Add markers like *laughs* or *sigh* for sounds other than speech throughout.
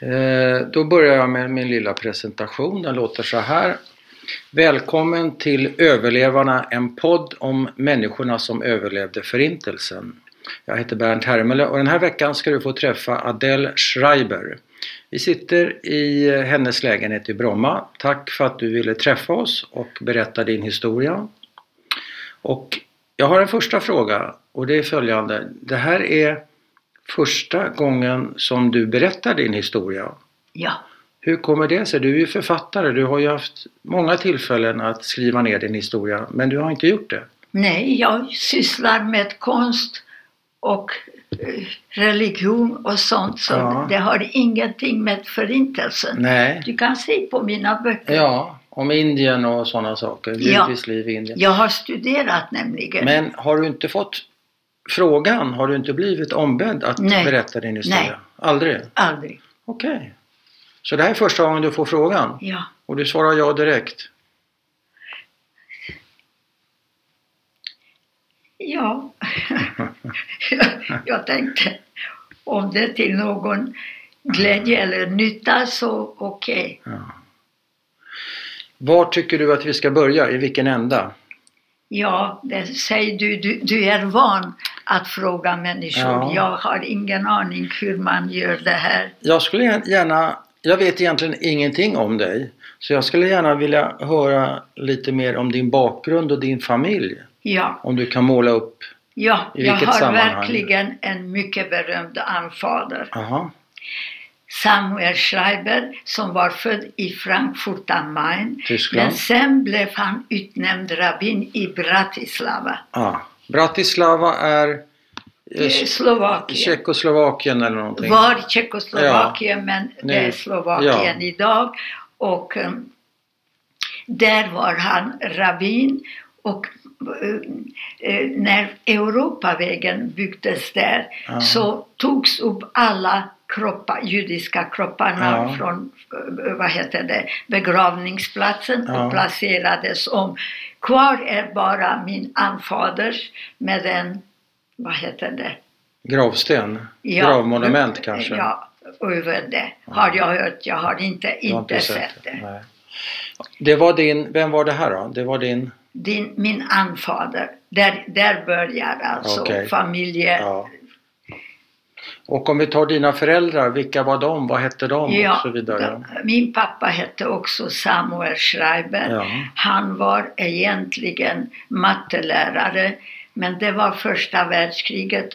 Eh, då börjar jag med min lilla presentation. Den låter så här. Välkommen till Överlevarna, en podd om människorna som överlevde Förintelsen. Jag heter Bernt Hermele och den här veckan ska du få träffa Adele Schreiber. Vi sitter i hennes lägenhet i Bromma. Tack för att du ville träffa oss och berätta din historia. Och jag har en första fråga och det är följande. Det här är första gången som du berättar din historia. Ja, Hur kommer det sig? Du är ju författare. Du har ju haft många tillfällen att skriva ner din historia men du har inte gjort det. nej, jag sysslar med konst och eh, religion och sånt så Ja. det har ingenting med förintelsen. Nej. Du kan se på mina böcker. Ja, om Indien och sådana saker. Givetvis liv i Indien. Jag har studerat nämligen. Men har du inte fått frågan? Har du inte blivit ombedd att Nej. berätta din historia? Nej. Aldrig? Aldrig. Okej. Så det här är första gången du får frågan? Ja. Och du svarar ja direkt? Ja. *laughs* jag tänkte om det är till någon glädje eller nytta så okej. Ja. Var tycker du att vi ska börja? I vilken ända? Ja, det säger du, du. Du är van att fråga människor. Ja. Jag har ingen aning hur man gör det här. Jag skulle gärna, jag vet egentligen ingenting om dig. Så jag skulle gärna vilja höra lite mer om din bakgrund och din familj. Ja, Om du kan måla upp. ja I jag vilket har sammanhang? verkligen en mycket berömd anfader. Aha. Samuel Schreiber som var född i Frankfurt am Main. Tyskland. Men sen blev han utnämnd rabbin i Bratislava. Ah. Bratislava är eh, i Slovakien. Tjeckoslovakien eller någonting. Var Tjeckoslovakien men det är Nu- Slovakien idag. Och um, där var han rabbin och eh, när Europavägen byggdes där Ja. så togs upp alla kroppar, judiska kropparna Ja. från vad heter det, begravningsplatsen Ja. och placerades om. Kvar är bara min anfaders med en, vad heter det, Gravsten? Ja, Gravmonument men- kanske? Ja, över det har jag hört. Jag har inte, Du har inte sett det. Nej. Det var din, vem var det här då? Det var din, Din, min anfader, där, där börjar alltså Okej. familje... ja. Och om vi tar dina föräldrar, vilka var de? Vad hette de? och så vidare. min pappa hette också Samuel Schreiber. Ja. Han var egentligen mattelärare men det var första världskriget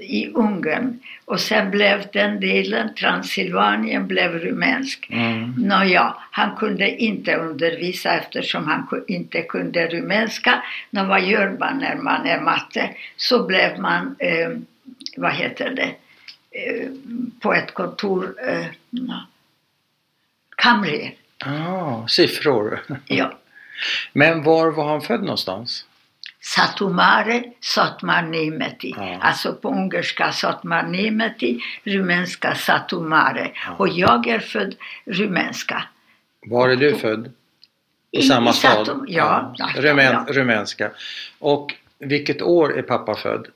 i Ungern och sen blev den delen, Transylvanien blev rumänsk. Mm. Nåja, han kunde inte undervisa eftersom han inte kunde rumänska. Nå, vad gör man när man är matte? Så blev man, eh, vad heter det, på ett kontor, eh, nå, kamrer. Ah, siffror. *laughs* Ja. Men var var han född någonstans? Satumare, Satmarnemeti. Ja. Alltså på ungerska Satmarnemeti, rumänska Satumare. Ja. Och jag är född rumänska. Var är du född? I, I- samma stad? Satum- ja, ja, Rumän. Rumänska. Och vilket år är pappa född?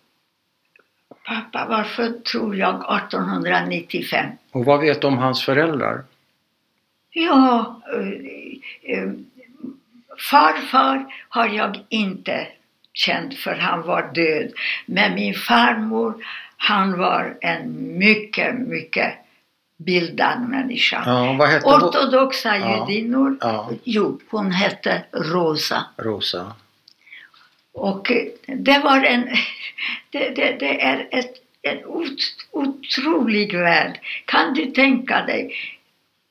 Pappa var född, tror jag, 1895. Och vad vet du om hans föräldrar? Ja, eh, eh, farfar har jag inte känt för han var död. Men min farmor, han var en mycket, mycket bildad människa. Ja, hon? Ortodoxa Ja. judinnor, Ja. jo, hon hette Rosa. Rosa. Och det var en, *laughs* det, det, det är ett, en ot, otrolig värld. Kan du tänka dig?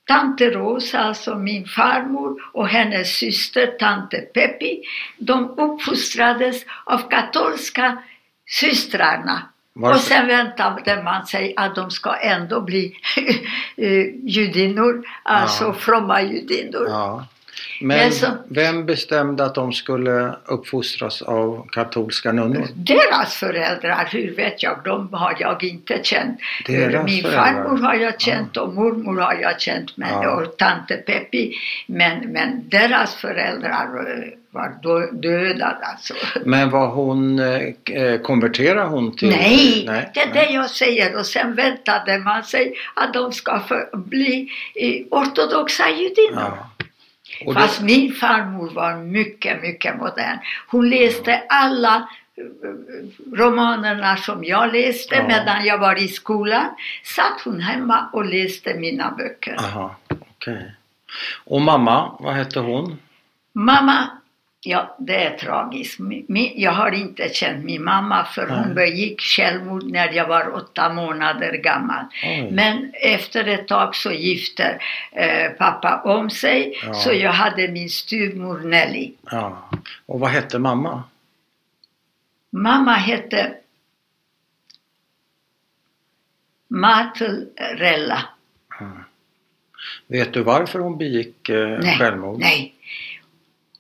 Tante Rosa, alltså min farmor och hennes syster tante Peppi, de uppfostrades av katolska systrarna. Varför? Och sen väntade man sig att de ska ändå bli *laughs* eh, judinnor, alltså Ja. fromma judinnor. Ja. Men så- vem bestämde att de skulle uppfostras av katolska nunnor? Deras föräldrar, hur vet jag, de har jag inte känt. Deras Min föräldrar? farmor har jag känt och mormor har jag känt men, Ja. och tante Peppi. Men, men deras föräldrar eh, var då, döda alltså. Men var hon, eh, konverterade hon till? Nej, nej, det är det jag säger. Och sen väntade man sig att de ska få bli eh, ortodoxa judinnor. Ja. Och då- Fast min farmor var mycket, mycket modern. Hon läste alla eh, romanerna som jag läste Ja. medan jag var i skolan. Satt hon hemma och läste mina böcker. Aha, okej. Och mamma, vad hette hon? Mamma, ja det är tragiskt. Jag har inte känt min mamma för Nej. hon begick självmord när jag var åtta månader gammal. Oj. Men efter ett tag så gifte eh, pappa om sig Ja. så jag hade min styvmor Nelly. Ja. Och vad hette mamma? Mamma hette Matilrella. Vet du varför hon begick eh, Nej, självmord? nej.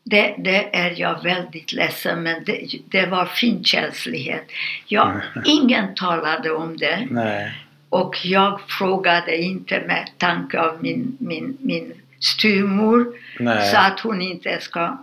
Det, det är jag väldigt ledsen men det, det var finkänslighet. Jag, *laughs* ingen talade om det Nej. och jag frågade inte med tanke av min, min, min styvmor Nej. så att hon inte ska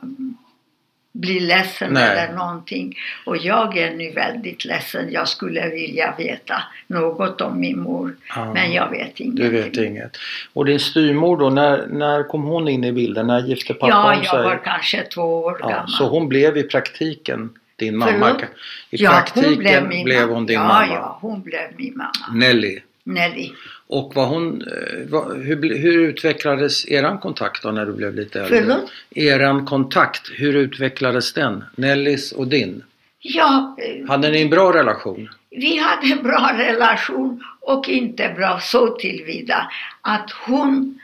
bli ledsen Nej. eller någonting. Och jag är nu väldigt ledsen. Jag skulle vilja veta något om min mor. Ja. Men jag vet Du ingenting. vet inget. Och din styvmor då, när, när kom hon in i bilden? När gifte pappa Ja, om jag sig? var kanske två år ja, gammal. så hon blev i praktiken din mamma? Förlåt? I ja, praktiken hon blev, min mamma. hon din ja, mamma? Ja, hon blev min mamma. Nelly. Nelly. Och vad hon, eh, vad, hur, hur utvecklades eran kontakt då när du blev lite äldre? Förlåt? Eran kontakt, hur utvecklades den? Nellys och din? Ja, eh, Hade ni en bra relation? vi hade en bra relation och inte bra så tillvida att hon,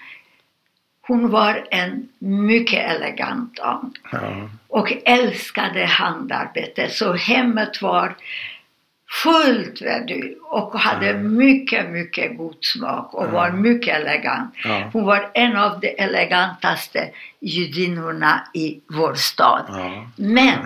hon var en mycket elegant dam Ja. och älskade handarbete. Så hemmet var fullt du, och hade mycket, mycket god smak och var mycket elegant. Ja. Hon var en av de elegantaste judinnorna i vår stad. Ja. Men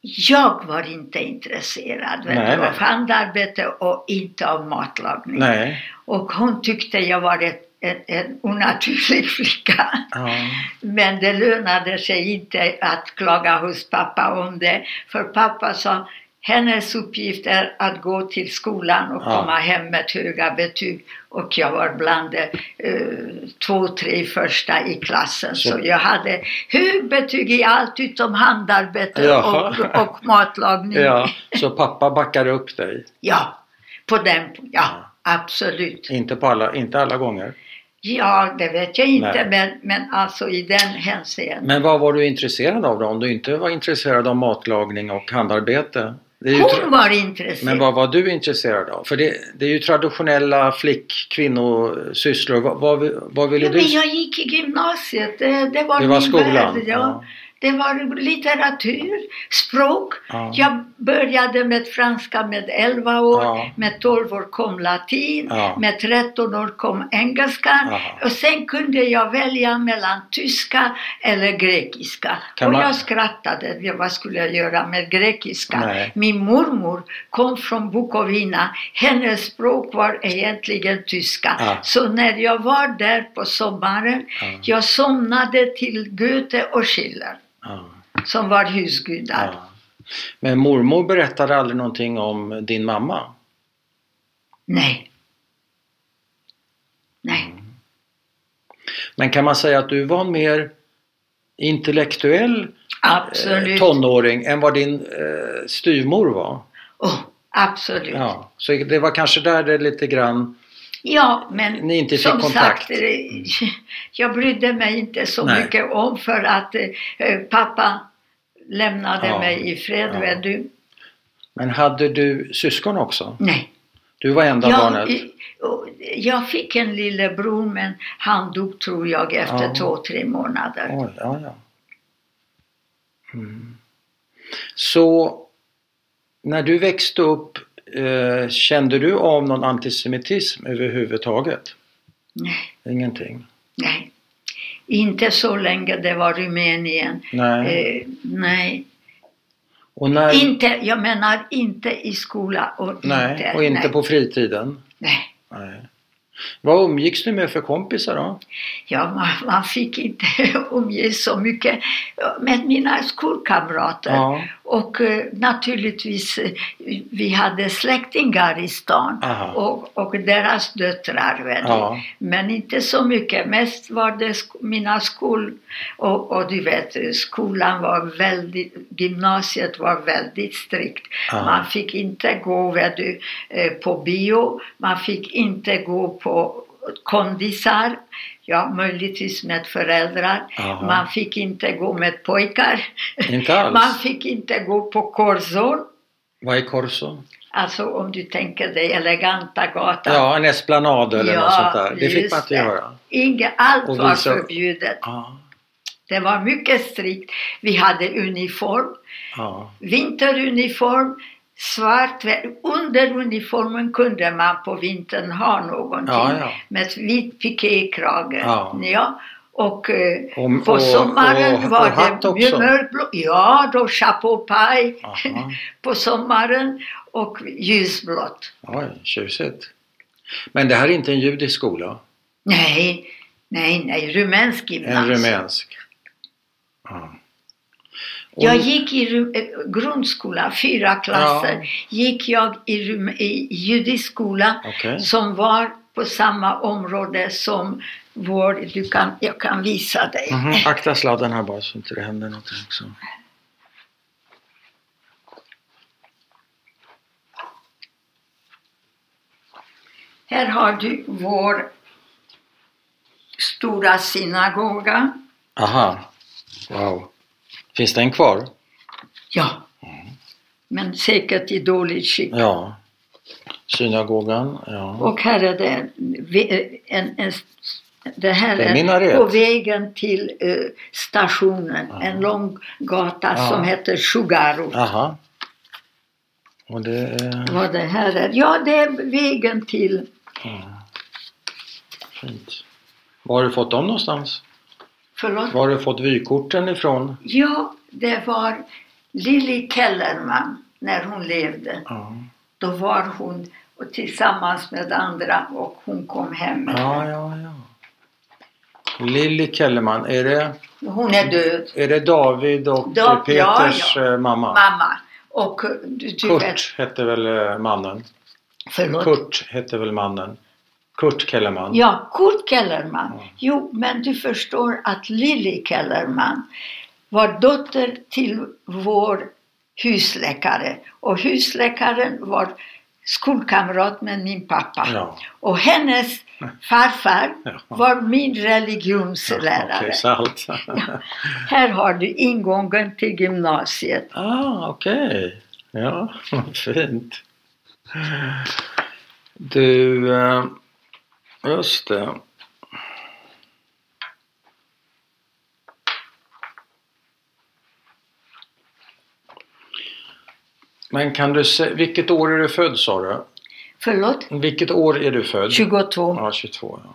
jag var inte intresserad Nej, du, av handarbete och inte av matlagning. Nej. Och hon tyckte jag var ett, en, en onaturlig *laughs* flicka. Ja. Men det lönade sig inte att klaga hos pappa om det. För pappa sa hennes uppgift är att gå till skolan och Ja. komma hem med höga betyg. Och jag var bland de eh, två, tre första i klassen. Så- Så, jag hade högbetyg i allt utom handarbete Jaha. och, och matlagning. ja. Så pappa backade upp dig? Ja, på den, ja, absolut. Inte, på alla, inte alla gånger? Ja, det vet jag inte, Nej. men, men alltså i den hänseendet. Men vad var du intresserad av då? Om du inte var intresserad av matlagning och handarbete? Hon var intresserad. Men vad var du intresserad av? För det, det är ju traditionella flick, kvinnosysslor. Vad, vad, vad ville Ja, du? men jag gick i gymnasiet. Det, det var, Det var min skolan? värld, ja. Det var litteratur, språk. Ja. Jag började med franska med 11 år. Ja. Med 12 år kom latin. Ja. Med 13 år kom engelska. Aha. Och sen kunde jag välja mellan tyska eller grekiska. Kan och man- jag skrattade. Vad skulle jag göra med grekiska? Nej. Min mormor kom från Bukovina. Hennes språk var egentligen tyska. Så när jag var där på sommaren, Ja. jag somnade till Goethe och Schiller Ja. som var husgudar. Ja. Men mormor berättade aldrig någonting om din mamma? Nej. Nej. Men kan man säga att du var mer intellektuell eh, Absolut. tonåring än vad din eh, styvmor var? Oh, absolut. Ja. Ja, så det var kanske där det lite grann... men Ni inte som kontakt. sagt, eh, jag brydde mig inte så Nej. mycket om för att eh, pappa lämnade Ja. mig i fred. Ja. du. Men hade du syskon också? Nej. Du var enda Jag, barnet? jag fick en lillebror men han dog tror jag efter Ja. två, tre månader. Oj, ja, ja. Mm. Så när du växte upp eh, kände du av någon antisemitism överhuvudtaget? Nej, Ingenting? nej. Inte så länge det var Rumänien. Nej. Eh, nej. när, Inte, jag menar inte i skola och nej, inte... och inte nej. på fritiden? Nej. Nej. Vad umgicks du med för kompisar då? Ja, man, man fick inte *laughs* umgås så mycket med mina skolkamrater. Ja. Och eh, naturligtvis, eh, vi hade släktingar i stan Aha. och, och deras döttrar. Väl. Ja. Men inte så mycket. Mest var det sk- mina skol... Och, och du vet, skolan var väldigt... Gymnasiet var väldigt strikt. Aha. Man fick inte gå vet du, eh, på bio, man fick inte gå på kondisar, ja möjligtvis med föräldrar. Aha. Man fick inte gå med pojkar. Inte alls? Man fick inte gå på korsor. Vad är Corso? Alltså om du tänker dig eleganta gatan. Ja, en esplanad eller Ja, något sånt där. Det fick man inte det. göra. Inge, allt var förbjudet. Ja. Det var mycket strikt. Vi hade uniform, Ja. vinteruniform, svart. Under uniformen kunde man på vintern ha någonting Ja, ja. med vit pikékrage. Ja. Ja. Och eh, Och- på sommaren och- var och hatt det också? mörkblå. Ja, då chapeau Aha. *laughs* på sommaren och ljusblått. Oj, tjusigt. Men det här är inte en judisk skola? Nej, nej, nej, rumänsk En gymnasium. rumänsk? Ja. Jag gick i eh, grundskola, fyra klasser, gick jag i, i judisk skola Okej. som var på samma område som vår, du kan, jag kan visa dig. Mhm, Akta sladden här bara så inte det händer någonting också. Här har du vår stora synagoga. Aha. Wow. Finns den kvar? Ja. Men säkert i dåligt skick. Ja. Synagogan, ja. Och här är det en, en, det här Det är är på vägen till eh, stationen. Ja. En lång gata Ja. som heter Shugaru. Aha. Och det är... Vad det här är? Ja, det är vägen till... Ja. Fint. Var har du fått dem någonstans? Förlåt? Var har du fått vykorten ifrån? Ja, det var Lili Kellerman när hon levde. Ja. Då var hon och tillsammans med andra och hon kom hem Ja, ja, ja. Lilly Kellerman, är det, Hon är död. är det David och Da- ja, Peters ja. eh, mamma? Mamma. Och eh, du, du vet... Kurt hette väl eh, mannen? Förlåt? Kurt hette väl mannen? Kurt Kellerman? Ja, Kurt Kellerman. Ja. Jo, men du förstår att Lili Kellerman var dotter till vår husläkare. Och husläkaren var skolkamrat med min pappa. Ja. Och hennes farfar *laughs* Ja. var min religionslärare. Okej, salt. *laughs* Här har du ingången till gymnasiet. ah, okej. Ja, *laughs* fint. Du, eh, just det. Men kan du se, vilket år är du född sa du? Förlåt? Vilket år är du född? 22. Ja, 22. Ja.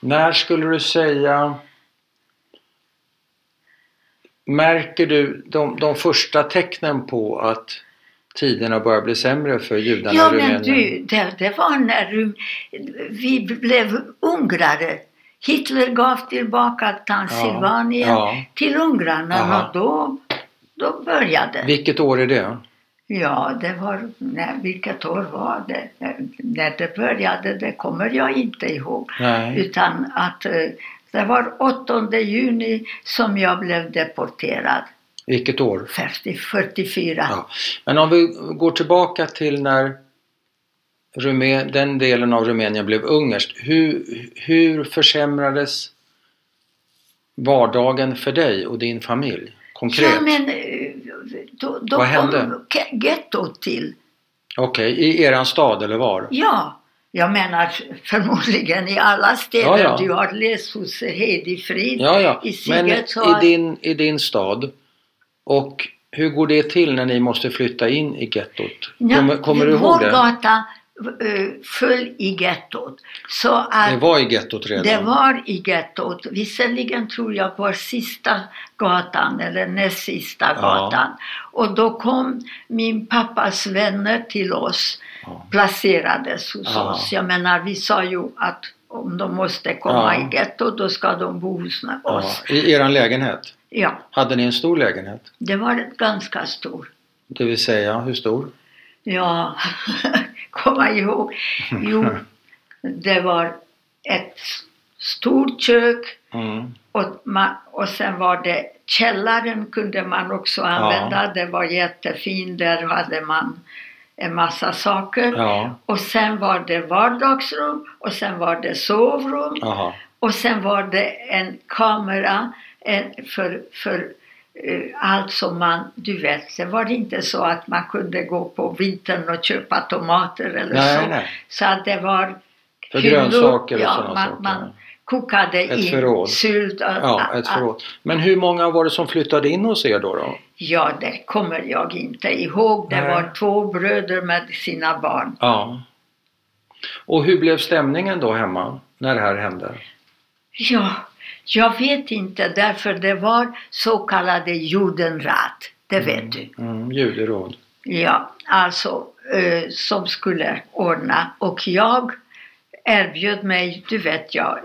När skulle du säga Märker du de, de första tecknen på att tiderna börjar bli sämre för judarna Ja i men Rumänien? du, det, det var när vi blev ungrare. Hitler gav tillbaka Transylvanien Ja. till ungrarna Aha. och då, då började. Vilket år är det? Ja, det var, nej, vilket år var det? När det började, det kommer jag inte ihåg. Nej. Utan att eh, det var 8 juni som jag blev deporterad. Vilket år? 40, 44. Ja. Men om vi går tillbaka till när Rumä- den delen av Rumänien blev ungerskt. Hur, hur försämrades vardagen för dig och din familj? Konkret? Ja, men eh, då, då Vad hände? kom ge- gettot till. Okej, i eran stad eller var? Ja, jag menar förmodligen i alla städer. Ja, ja. Du har läst hos Heidi Frid Ja, ja. i Men Sigget. så i din, i din stad. Och hur går det till när ni måste flytta in i gettot? Ja, Kommer, kommer du vår ihåg det? gata eh, föll i gettot. Så att Det var i gettot redan? det var i gettot. Visserligen tror jag var sista gatan eller näst sista Ja. gatan. Och då kom min pappas vänner till oss, Ja. placerades hos Ja. oss. Jag menar, vi sa ju att om de måste komma Ja. i gettot då ska de bo hos Ja. oss. I eran lägenhet? Ja, Hade ni en stor lägenhet? det var ganska stor. Det vill säga, hur stor? Ja, *laughs* komma ihåg. Jo, det var ett stort kök Mm. och, man, och sen var det källaren kunde man också använda. Det var jättefint. Där hade man en massa saker. Ja, Och sen var det vardagsrum och sen var det sovrum aha. och sen var det en kamera för, för eh, allt som man, du vet, det var inte så att man kunde gå på vintern och köpa tomater eller Nej, så. nej. Så att det var För hyllor, grönsaker och ja, sådana man, saker. man kokade Ett in sylt. och- Ja, ett förråd. Men hur många var det som flyttade in hos er då? då? Ja, det kommer jag inte ihåg. Det Nej. var två bröder med sina barn. Ja. Och hur blev stämningen då hemma när det här hände? Ja, jag vet inte därför det var så kallade judenrat. Det vet du. Mm, juderåd. Ja, alltså eh, som skulle ordna. Och jag erbjöd mig, du vet jag,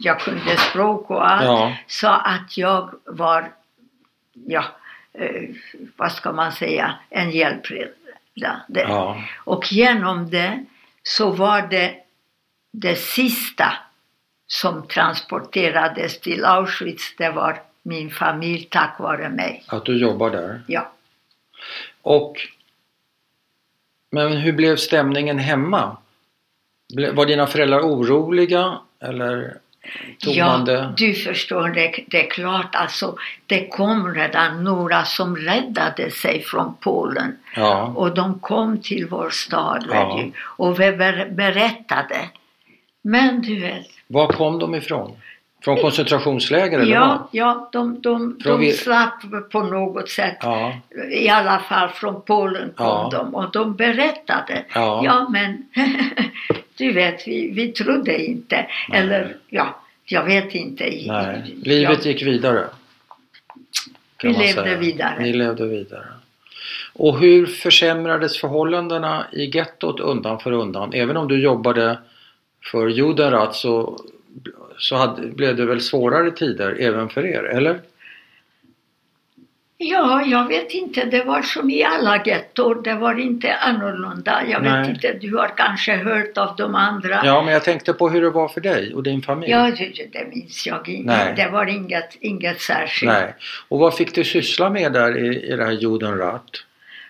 jag kunde språk och allt. Ja. Så att jag var, ja, eh, vad ska man säga, en hjälpreda. Ja. Och genom det så var det det sista som transporterades till Auschwitz, det var min familj tack vare mig. Att du jobbar där. Ja. Och Men hur blev stämningen hemma? Var dina föräldrar oroliga eller tog Ja, du förstår, det, det är klart alltså. Det kom redan några som räddade sig från Polen. Ja, Och de kom till vår stad Ja. och vi ber, berättade. Men du vet, var kom de ifrån? Från koncentrationsläger eller ja, vad? ja de, de, Från de slapp på något sätt. Ja, I alla fall från Polen kom Ja. de och de berättade. ja. Ja men *laughs* du vet, vi, vi trodde inte. Nej. Eller ja, jag vet inte. Nej, livet gick vidare. Vi levde säga. vidare. Ni levde vidare. Och hur försämrades förhållandena i gettot undan för undan? Även om du jobbade för Judenrat så, så hade, blev det väl svårare tider även för er, eller? Ja, jag vet inte. Det var som i alla gettor. Det var inte annorlunda. Jag vet Nej. inte, du har kanske hört av de andra. Ja, men jag tänkte på hur det var för dig och din familj. Ja, det, minns jag inte. Det var inget, inget särskilt. Nej. Och vad fick du syssla med där i, i det här Judenrat?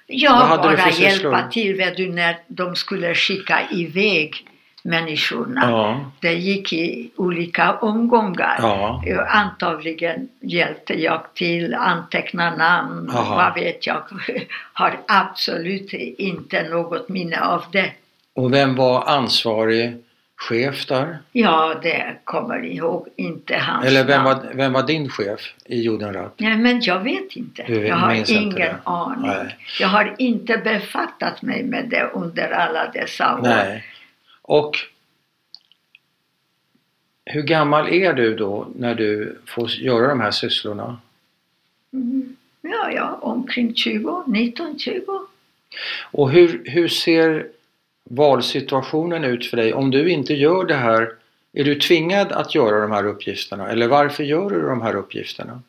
Jag bara hjälpa till vet du, när de skulle skicka iväg människorna. Ja, Det gick i olika omgångar. ja, Antagligen hjälpte jag till, anteckna namn, Aha. vad vet jag. *laughs* Har absolut inte något minne av det. Och vem var ansvarig chef där? Ja, det kommer ihåg inte hans Eller vem namn. var, vem var din chef i Judenrat? Nej, men jag vet inte. Du jag har ingen det? aning. Nej. Jag har inte befattat mig med det under alla dessa år. Nej. Och hur gammal är du då när du får göra de här sysslorna? Mm. Ja, ja, omkring 20, 19, 20. Och hur, hur ser valsituationen ut för dig? Om du inte gör det här, är du tvingad att göra de här uppgifterna? Eller varför gör du de här uppgifterna?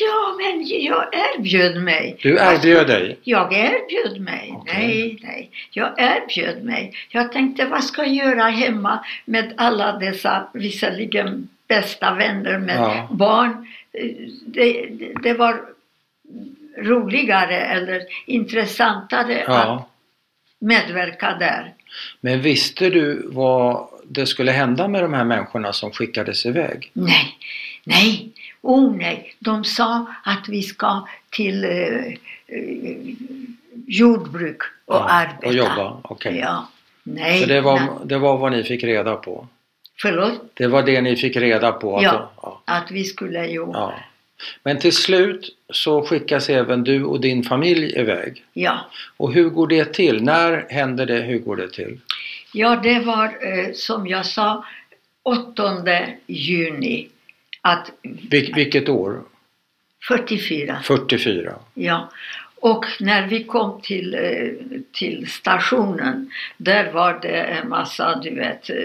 Ja, men jag erbjöd mig. Du erbjöd dig? Jag erbjöd mig. Okej. Nej, nej. Jag erbjöd mig. Jag tänkte, vad ska jag göra hemma med alla dessa, visserligen bästa vänner med Ja. barn. Det, det, var roligare eller intressantare att Ja. medverka där. Men visste du vad det skulle hända med de här människorna som skickades iväg? Nej, nej, oh nej. De sa att vi ska till eh, eh, jordbruk och Ja, arbeta. Och jobba? Okej. Ja. Nej, Så det var, nej. det var vad ni fick reda på? Förlåt? Det var det ni fick reda på? Att Ja. ja. Att vi skulle ju... Ja. ja. Men till slut så skickas även du och din familj iväg. Och hur går det till? När händer det? Hur går det till? Ja, det var eh, som jag sa 8 juni att Vil, vilket år? 44. 44. Ja. Och när vi kom till, eh, till stationen, där var det en massa, du vet, eh,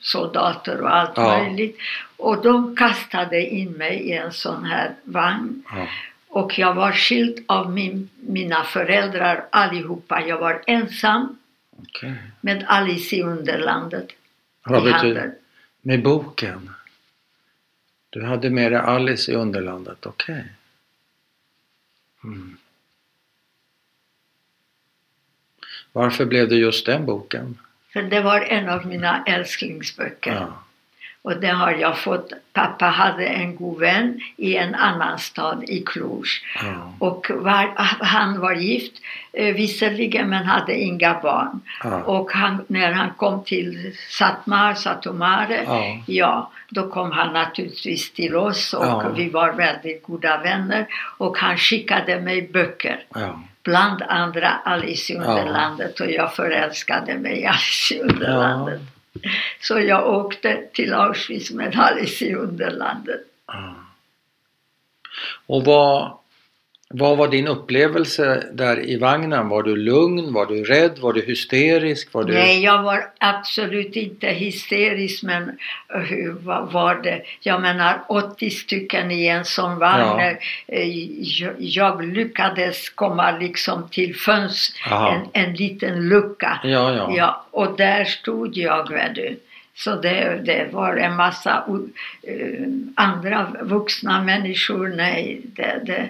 soldater och allt Ja. möjligt. Och de kastade in mig i en sån här vagn. Ja. Och jag var skild av min, mina föräldrar allihopa. Jag var ensam Okej. med Alice i Underlandet Vad i betyder handen. Med boken? Du hade med dig Alice i Underlandet, okej. Mm. Varför blev det just den boken? För det var en av mina älsklingsböcker. Ja. Och det har jag fått. Pappa hade en god vän i en annan stad, i Cluj. Ja. Och var, han var gift eh, visserligen men hade inga barn. Ja. Och han, när han kom till Satmar, Satomare, Ja. ja, då kom han naturligtvis till oss och Ja. vi var väldigt goda vänner. Och han skickade mig böcker. Ja. Bland andra Alice i Ja. Underlandet och jag förälskade mig i Alice i Underlandet. Så jag åkte till Auschwitz med Alice i Underlandet. Mm. Och vad, vad var din upplevelse där i vagnen? Var du lugn? Var du rädd? Var du hysterisk? Var du... Nej, jag var absolut inte hysterisk men eh, hur var det? Jag menar 80 stycken i en sån vagn. Ja. Eh, Jag, jag lyckades komma liksom till fönster, Aha. en, en liten lucka. Ja, ja. Ja, och där stod jag, vet du. Så det, det var en massa eh, andra vuxna människor. Nej, det, det,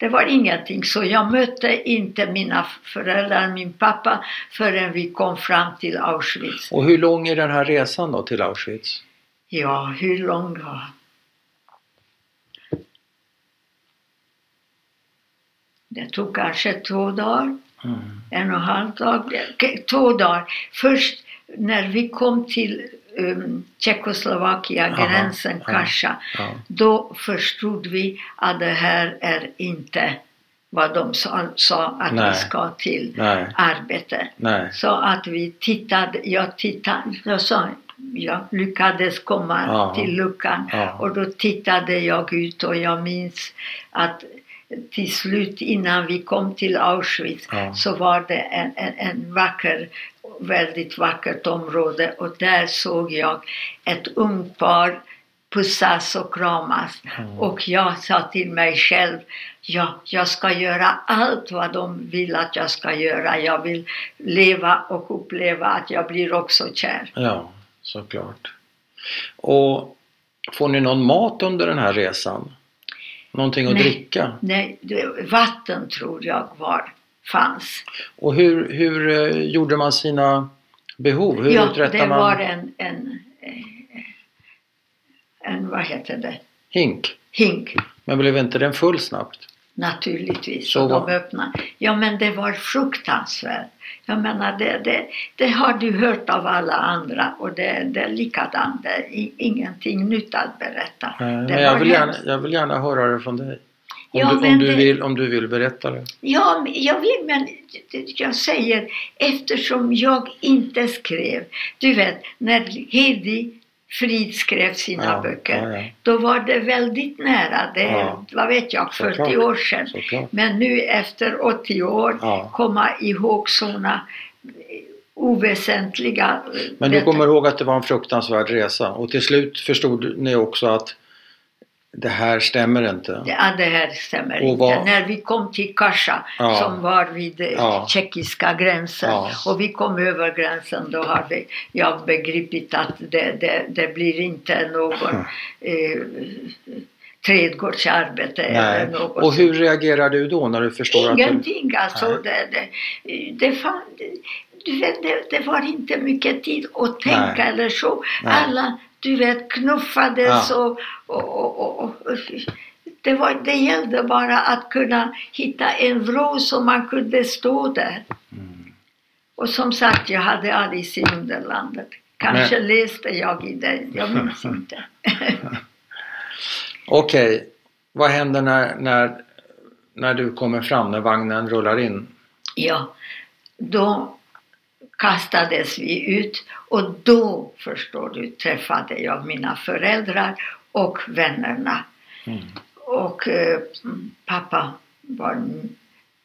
det var ingenting. Så jag mötte inte mina föräldrar, min pappa, förrän vi kom fram till Auschwitz. Och hur lång är den här resan då till Auschwitz? Ja, hur lång var Det tog kanske två dagar. Mm. en och en halv dag, två dagar. Först när vi kom till um, Tjeckoslovakien, Aha, gränsen ja, Kasha, Ja. då förstod vi att det här är inte vad de sa, sa att Nej. vi ska till Nej, arbete. nej. Så att vi tittade, jag tittade, jag sa, jag lyckades komma Ja. till luckan Ja. och då tittade jag ut och jag minns att till slut innan vi kom till Auschwitz Ja. så var det en, en, en vacker, väldigt vackert område och där såg jag ett ungt par pussas och kramas. Mm. Och jag sa till mig själv, ja, jag ska göra allt vad de vill att jag ska göra. Jag vill leva och uppleva att jag blir också kär. Ja, såklart. Och får ni någon mat under den här resan? Någonting att Nej. dricka? Nej, vatten tror jag var, fanns. Och hur, hur eh, gjorde man sina behov? Hur ja, uträttar det man var en, en, eh, en, vad heter det, hink? hink. Men blev inte den full snabbt? Naturligtvis. Så de öppnade. Ja men det var fruktansvärt. Jag menar det, det, det har du hört av alla andra och det, det är likadant. Det är ingenting nytt att berätta. Det Men jag vill, gärna, jag vill gärna höra det från dig. Om, Ja, du, om, du vill, om du vill berätta det. Ja, jag vill men jag säger eftersom jag inte skrev. Du vet när Hedi Frid skrev sina Ja, böcker. ja, ja. Då var det väldigt nära. Det är, vad vet jag, 40 Såklart. år sedan. Såklart. Men nu efter 80 år komma ihåg sådana oväsentliga... Men du kommer ihåg att det var en fruktansvärd resa och till slut förstod ni också att det här stämmer inte. Ja, det här stämmer Och inte. vad- När vi kom till Kasha Ja. som var vid eh, Ja. tjeckiska gränsen Ja. och vi kom över gränsen då har vi, jag begripit att det, det, det blir inte någon eh, trädgårdsarbete eller Nej. något. Och hur reagerar du då när du förstår att du... Ingenting alltså. Det, det, det, fan, det, det var inte mycket tid att tänka Nej. eller så. Nej. Alla, du vet, knuffades Ja. och, och, och, och, det, var, det gällde bara att kunna hitta en vrå så man kunde stå där. Mm. Och som sagt, jag hade Alice i Underlandet. Kanske Men- läste jag i den, jag minns *laughs* inte. *laughs* Okej, vad händer när, när, när du kommer fram, när vagnen rullar in? Ja, då kastades vi ut och då, förstår du, träffade jag mina föräldrar och vännerna. Mm. Och eh, pappa var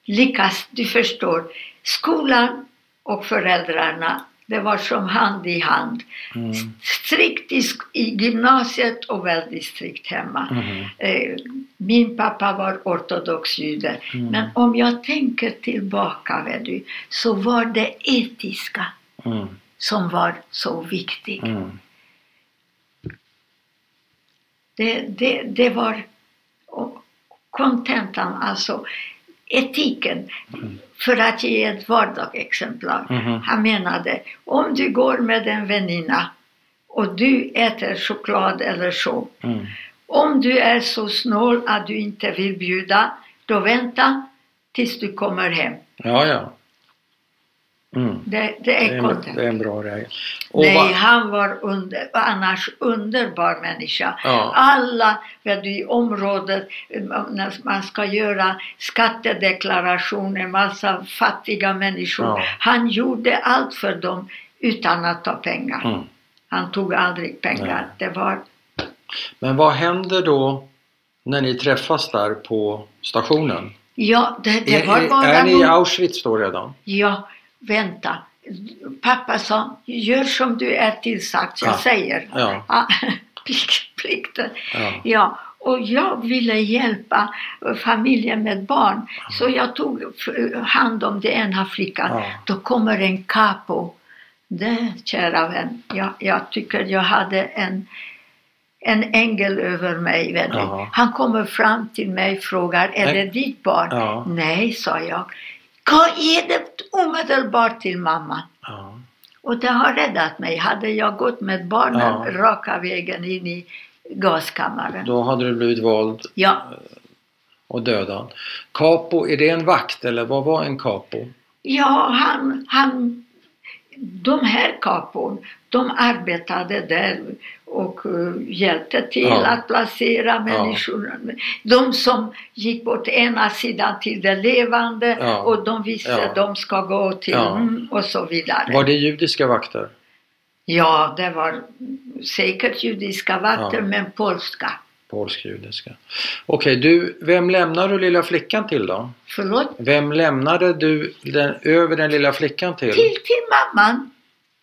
lyckas, du förstår, skolan och föräldrarna, det var som hand i hand. Mm. Strikt i, i gymnasiet och väldigt strikt hemma. Mm. Eh, min pappa var ortodox jude. Mm. Men om jag tänker tillbaka, vet du, så var det etiska Mm. som var så viktigt. Mm. Det, det, det var kontentan, alltså etiken. För att ge ett vardagsexemplar. Mhm. Han menade, om du går med en väninna och du äter choklad eller så. Mm. Om du är så snål att du inte vill bjuda, då vänta tills du kommer hem. Ja, ja. Mm. Det, det Det är är, en, det är en bra. Och Nej, va- han var under, annars underbar människa. Ja. Alla vet i området, när man ska göra skattedeklarationer, massa fattiga människor. Ja. Han gjorde allt för dem utan att ta pengar. Mm. Han tog aldrig pengar. Det var, Men vad händer då när ni träffas där på stationen? ja, det, det är, var bara är ni i Auschwitz då redan? Ja, vänta. Pappa sa, gör som du är tillsagt. Jag Ja. säger. Ja. Ja, *laughs* plikt- Plikten. Ja. Ja, och jag ville hjälpa familjen med barn. Så jag tog hand om den ena flickan. Då kommer en capo. Det, kära vän, jag, jag tycker jag hade en, en ängel över mig. Vet. Ja. Han kommer fram till mig och frågar, är Nej. det ditt barn? Ja. Nej, sa jag. Ge det omedelbart till mamma. Ja. Och det har räddat mig. Hade jag gått med barnen Ja. raka vägen in i gaskammaren. Då hade du blivit vald Ja, och dödad. Capo, är det en vakt eller vad var en capo? ja han, han, de här kapon, de arbetade där och eh, hjälpte till Ja. att placera människor. De som gick bort ena sidan till det levande Ja. och de visste Ja. att de ska gå till Ja. mm, och så vidare. Var det judiska vakter? Ja, det var säkert judiska vakter Ja. men polska. Polsk-judiska. Okej, du, vem lämnade du lilla flickan till då? Förlåt? Vem lämnade du den, över den lilla flickan till? Till, till mamman.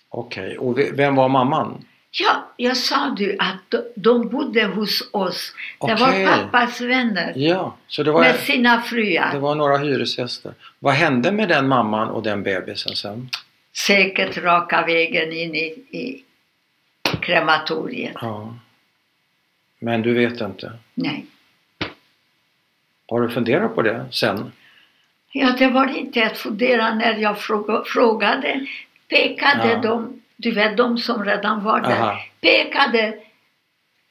Okej, och ve- vem var mamman? Ja, jag sa du att de, de bodde hos oss. Det Okej. var pappas vänner Ja, så det var, med sina fruar. det var några hyresgäster. Vad hände med den mamman och den bebisen sen? Säkert raka vägen in i, i krematoriet. Ja. Men du vet inte? Nej. Har du funderat på det sen? Ja, det var inte att fundera när jag fråga, frågade. Pekade Ja. de, du vet de som redan var där, Aha. pekade.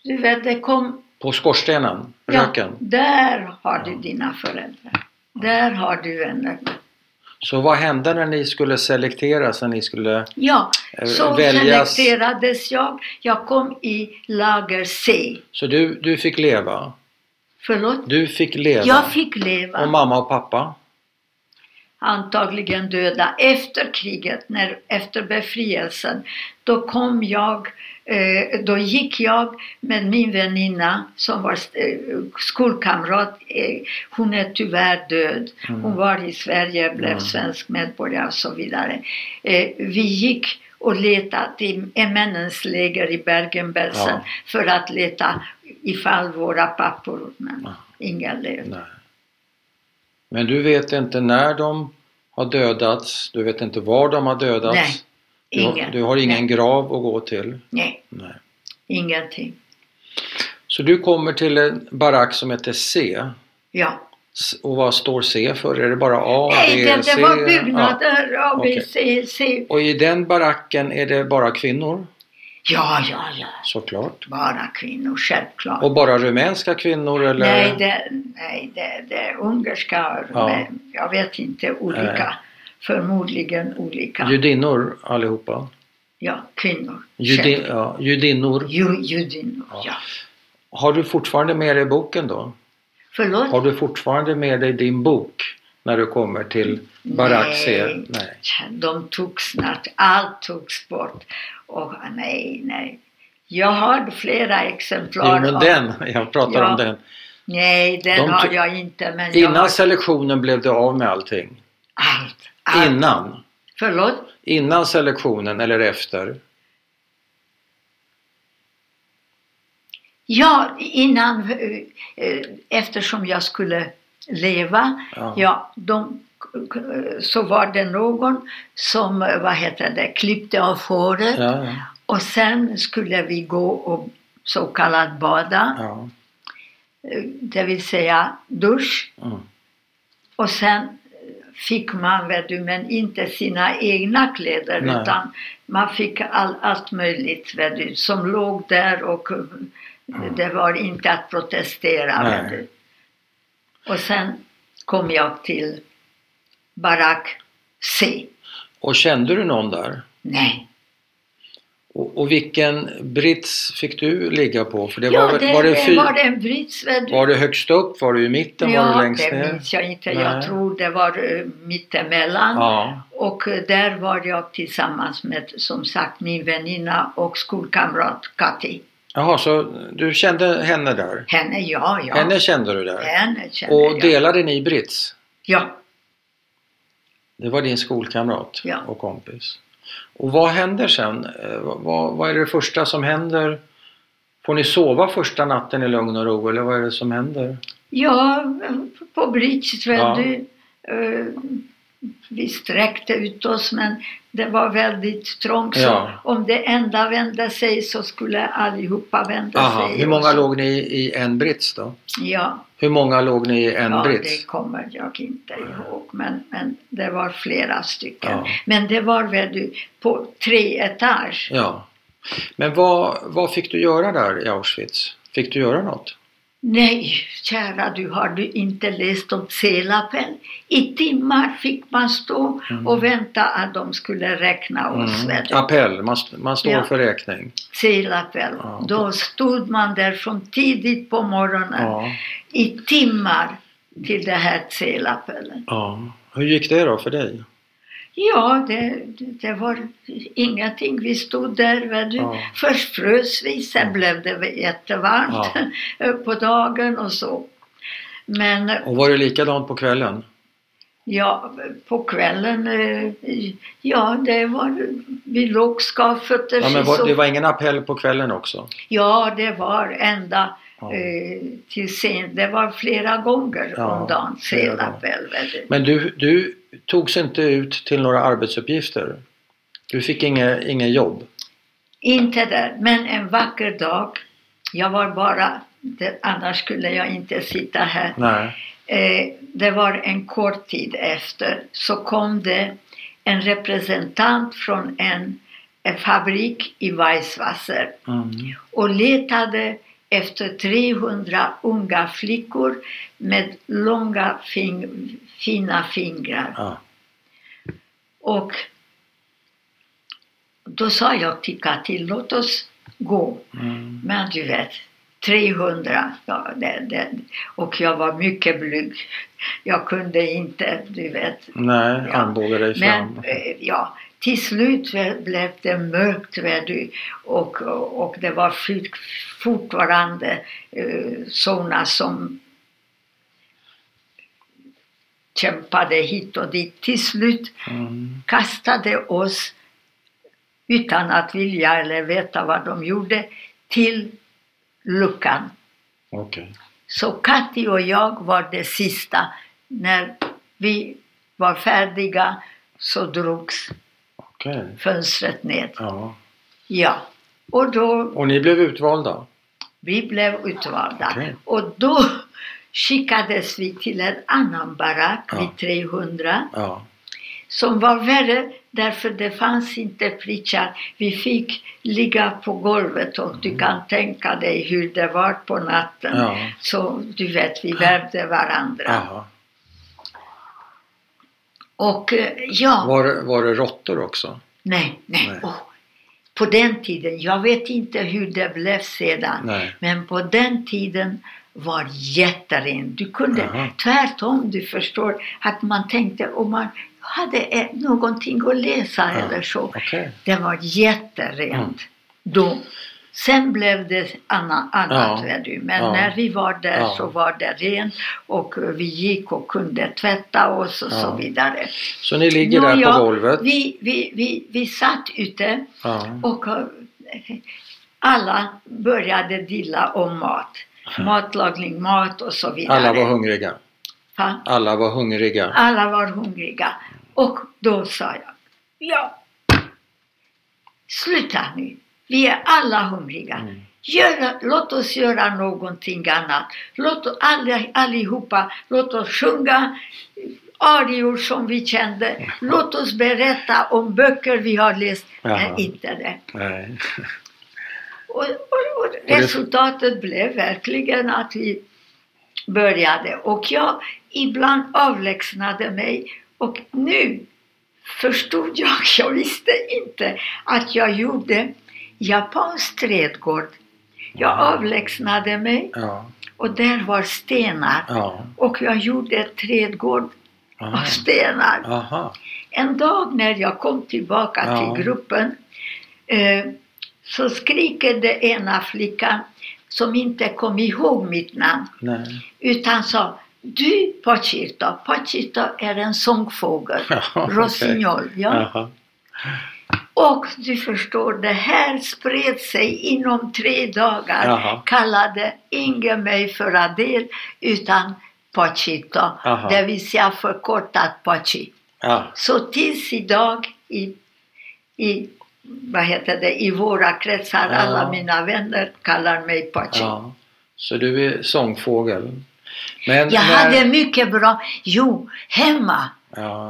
Du vet, det kom På skorstenen? Ja, Röken? där har du Ja. dina föräldrar. Där har du vännerna. Så vad hände när ni skulle selekteras, när ni skulle Ja, eh, så väljas? selekterades jag. Jag kom i lager C. Så du, du fick leva? Förlåt? Du fick leva? Jag fick leva. Och mamma och pappa? Antagligen döda. Efter kriget, när, efter befrielsen, då kom jag, eh, då gick jag med min väninna som var eh, skolkamrat. Eh, hon är tyvärr död. Mm. Hon var i Sverige, blev Mm. svensk medborgare och så vidare. Vi gick och letade i en männens läger i Bergen-Belsen Ja. för att leta ifall våra pappor, men Ja. ingen levde. Nej. Men du vet inte när de har dödats, du vet inte var de har dödats? Nej, Du, har- ingen. du har ingen Nej. grav att gå till? Nej, Nej. ingenting. Så du kommer till en barack som heter C. Ja. Och vad står C för? Är det bara A, Nej, B, det, C? det var Ja. byggnader, A, B. C, C. Och i den baracken är det bara kvinnor? Ja, ja, ja. Såklart. Bara kvinnor, självklart. Och bara rumänska kvinnor eller? Nej, det, nej det, det är ungerska, Ja. men jag vet inte, olika. Nej. Förmodligen olika. Judinnor allihopa? ja, kvinnor. Judi, ja, judinnor. Ju, judinnor, Ja. ja. Har du fortfarande med dig boken då? Förlåt? Har du fortfarande med dig din bok? När du kommer till barack? Nej. Nej. De tog snart, allt togs bort. Och nej, nej. Jag har flera exemplar. Jo men av- den, jag pratar Ja. om den. Nej, den De har jag inte. Men Innan har selektionen blev du av med allting? allt. allt. Innan? Förlåt? Innan selektionen eller efter? Ja, innan, eh, eh, eftersom jag skulle leva, Ja. ja, de, så var det någon som, vad heter det, klippte av håret Ja, ja. och sen skulle vi gå och så kallat bada, det vill säga dusch. Mm. Och sen fick man, vet du, men inte sina egna kläder Nej. utan man fick all, allt möjligt vet du, som låg där och eh, det var inte att protestera. Nej. Vet du. Och sen kom jag till barack C. Och kände du någon där? Nej. Och, och vilken brits fick du ligga på? För det ja, var, det, var, det det fy, var en brits. Var det högst upp? Var du i mitten? ja, var du längst det ner? minns jag inte. Nej. Jag tror det var uh, mittemellan. Ja, Och eh, där var jag tillsammans med som sagt min väninna och skolkamrat Kati. Jaha, så du kände henne där? Henne, ja, ja. Henne kände du där? Henne känner Och jag. delade ni brits? Ja, Det var din skolkamrat Ja. och kompis. Och vad händer sen? Eh, Vad, vad är det första som händer? Får ni sova första natten i lugn och ro eller vad är det som händer? ja på vet Ja. du. eh, vi sträckte ut oss men det var väldigt trångt. Så Ja. om det enda vände sig så skulle allihopa vända Aha, sig. hur många låg ni i en brits då? Ja, Hur många låg ni i en ja brits? det kommer jag inte ihåg. Men, men det var flera stycken. Ja. Men det var väl på tre etage. Ja. Men vad, vad fick du göra där i Auschwitz? Fick du göra något? Nej, kära du, har du inte läst om C-lappen? I timmar fick man stå Mm. och vänta att de skulle räkna oss. du. Appell, man, man står Ja. för räkning. C-lappen. Ja. Då stod man där från tidigt på morgonen Ja. i timmar till det här C-lappen. ja. Hur gick det då för dig? Ja, det, det var ingenting. Vi stod där. Vet. Ja. Först frös vi, sen blev det jättevarmt *laughs* på dagen och så. Men Och var det likadant på kvällen? Ja, på kvällen, eh, ja det var, vi låg skavfötters Ja, men var, det var ingen appell på kvällen också? Ja, det var ända Ja. eh, till sen. Det var flera gånger Ja, om dagen, vet du. Men du, du togs inte ut till några arbetsuppgifter? Du fick inget, inget jobb? Inte där, men en vacker dag, jag var bara, det, annars skulle jag inte sitta här. Nej. Eh, det var en kort tid efter så kom det en representant från en, en fabrik i Weisswasser Mm. och letade efter 300 unga flickor med långa fing, fina fingrar. Ja. Och då sa jag till Kati, låt oss gå. Mm. Men du vet, 300. Ja, det, det, och jag var mycket blyg. Jag kunde inte, du vet. Nej, Ja. dig fram. Men eh, ja, till slut blev det mörkt och, och det var fort- fortfarande eh, sådana som kämpade hit och dit. Till slut Mm. kastade oss utan att vilja eller veta vad de gjorde till luckan. Okej. Så Katti och jag var det sista. När vi var färdiga så drogs Okej. fönstret ned. Ja. Ja. Och då, Och ni blev utvalda? vi blev utvalda. Okej. Och då skickades vi till en annan barack Ja. vid 300 Ja. som var värre därför det fanns inte pritchar. Vi fick ligga på golvet och du kan tänka dig hur det var på natten. Ja. Så du vet, vi värmde varandra. Aha. Och eh, ja, Var, var det råttor också? nej, nej. Nej. Åh, på den tiden, jag vet inte hur det blev sedan, Nej. men på den tiden var jätteren. Du kunde Jaha. tvärtom, du förstår, att man tänkte om man hade eh, någonting att läsa Ja. eller så. Okej. Det var jätterent Mm. då. Sen blev det anna, annat, Ja. du. men Ja. när vi var där Ja. så var det rent och vi gick och kunde tvätta oss och så vidare. Så ni ligger Nå, där på golvet? Vi, vi, vi, vi satt ute och eh, alla började dilla om mat. *laughs* Matlagning, mat och så vidare. Alla var hungriga. Va? Alla var hungriga. Alla var hungriga. Och då sa jag, ja, sluta nu. Vi är alla hungriga. Mm. Gör, låt oss göra någonting annat. Låt oss alla, allihopa, låt oss sjunga arior som vi kände. Låt oss berätta om böcker vi har läst. Jaha. Nej, inte det. *laughs* Och, och, och det- resultatet blev verkligen att vi började. Och jag ibland avlägsnade mig och nu förstod jag, *laughs* jag visste inte att jag gjorde japansk trädgård. Jag avlägsnade mig Ja. och där var stenar. Ja. Och jag gjorde ett trädgård av Aha. stenar. Aha. En dag när jag kom tillbaka Ja. till gruppen eh, så skriker det ena flickan som inte kom ihåg mitt namn Nej. utan sa Du Pachito, Pachito är en sångfågel, *laughs* Ja, okej. rossignol. Ja. Jaha. Och du förstår, det här spred sig inom tre dagar. Jaha. Kallade ingen mig för Adel utan Pachito, Aha. det vill säga förkortat Pachi. Ja. Så tills idag i, i, vad heter det, i våra kretsar, Ja. alla mina vänner kallar mig Pachi. ja. Så du är sångfågel. Men Jag när... hade mycket bra, jo, hemma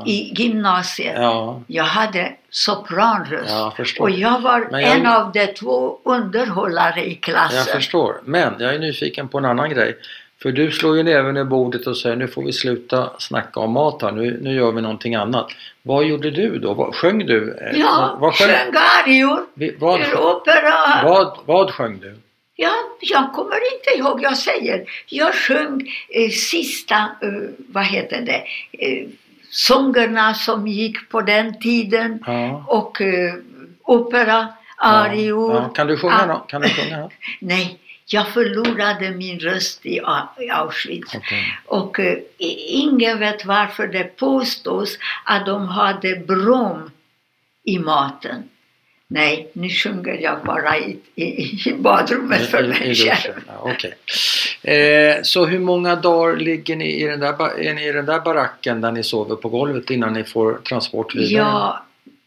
i gymnasiet. Ja. Jag hade sopranröst. Ja, jag och jag var jag- en av de två underhållare i klassen. Jag förstår. Men jag är nyfiken på en annan grej. För du slår ju näven i bordet och säger nu får vi sluta snacka om mat här. Nu, nu gör vi någonting annat. Vad gjorde du då? Vad, sjöng du? Eh, Ja, vad, sjöng arior, Vi- vad, opera. vad, vad sjöng du? Ja, jag kommer inte ihåg, jag säger. Jag sjöng eh, sista, eh, vad heter det, eh, sångerna som gick på den tiden Ja. och eh, opera, arior. Ja. Kan du sjunga Ah, då? Kan du sjunga då? *laughs* Nej, jag förlorade min röst i i Auschwitz. Okej. Och eh, ingen vet varför det påstås att de hade brom i maten. Nej, nu sjunger jag bara i, i, i badrummet för mig själv. Ja, okej. Eh, så hur många dagar ligger ni i den, där, är ni i den där baracken där ni sover på golvet innan ni får transport vidare? Ja,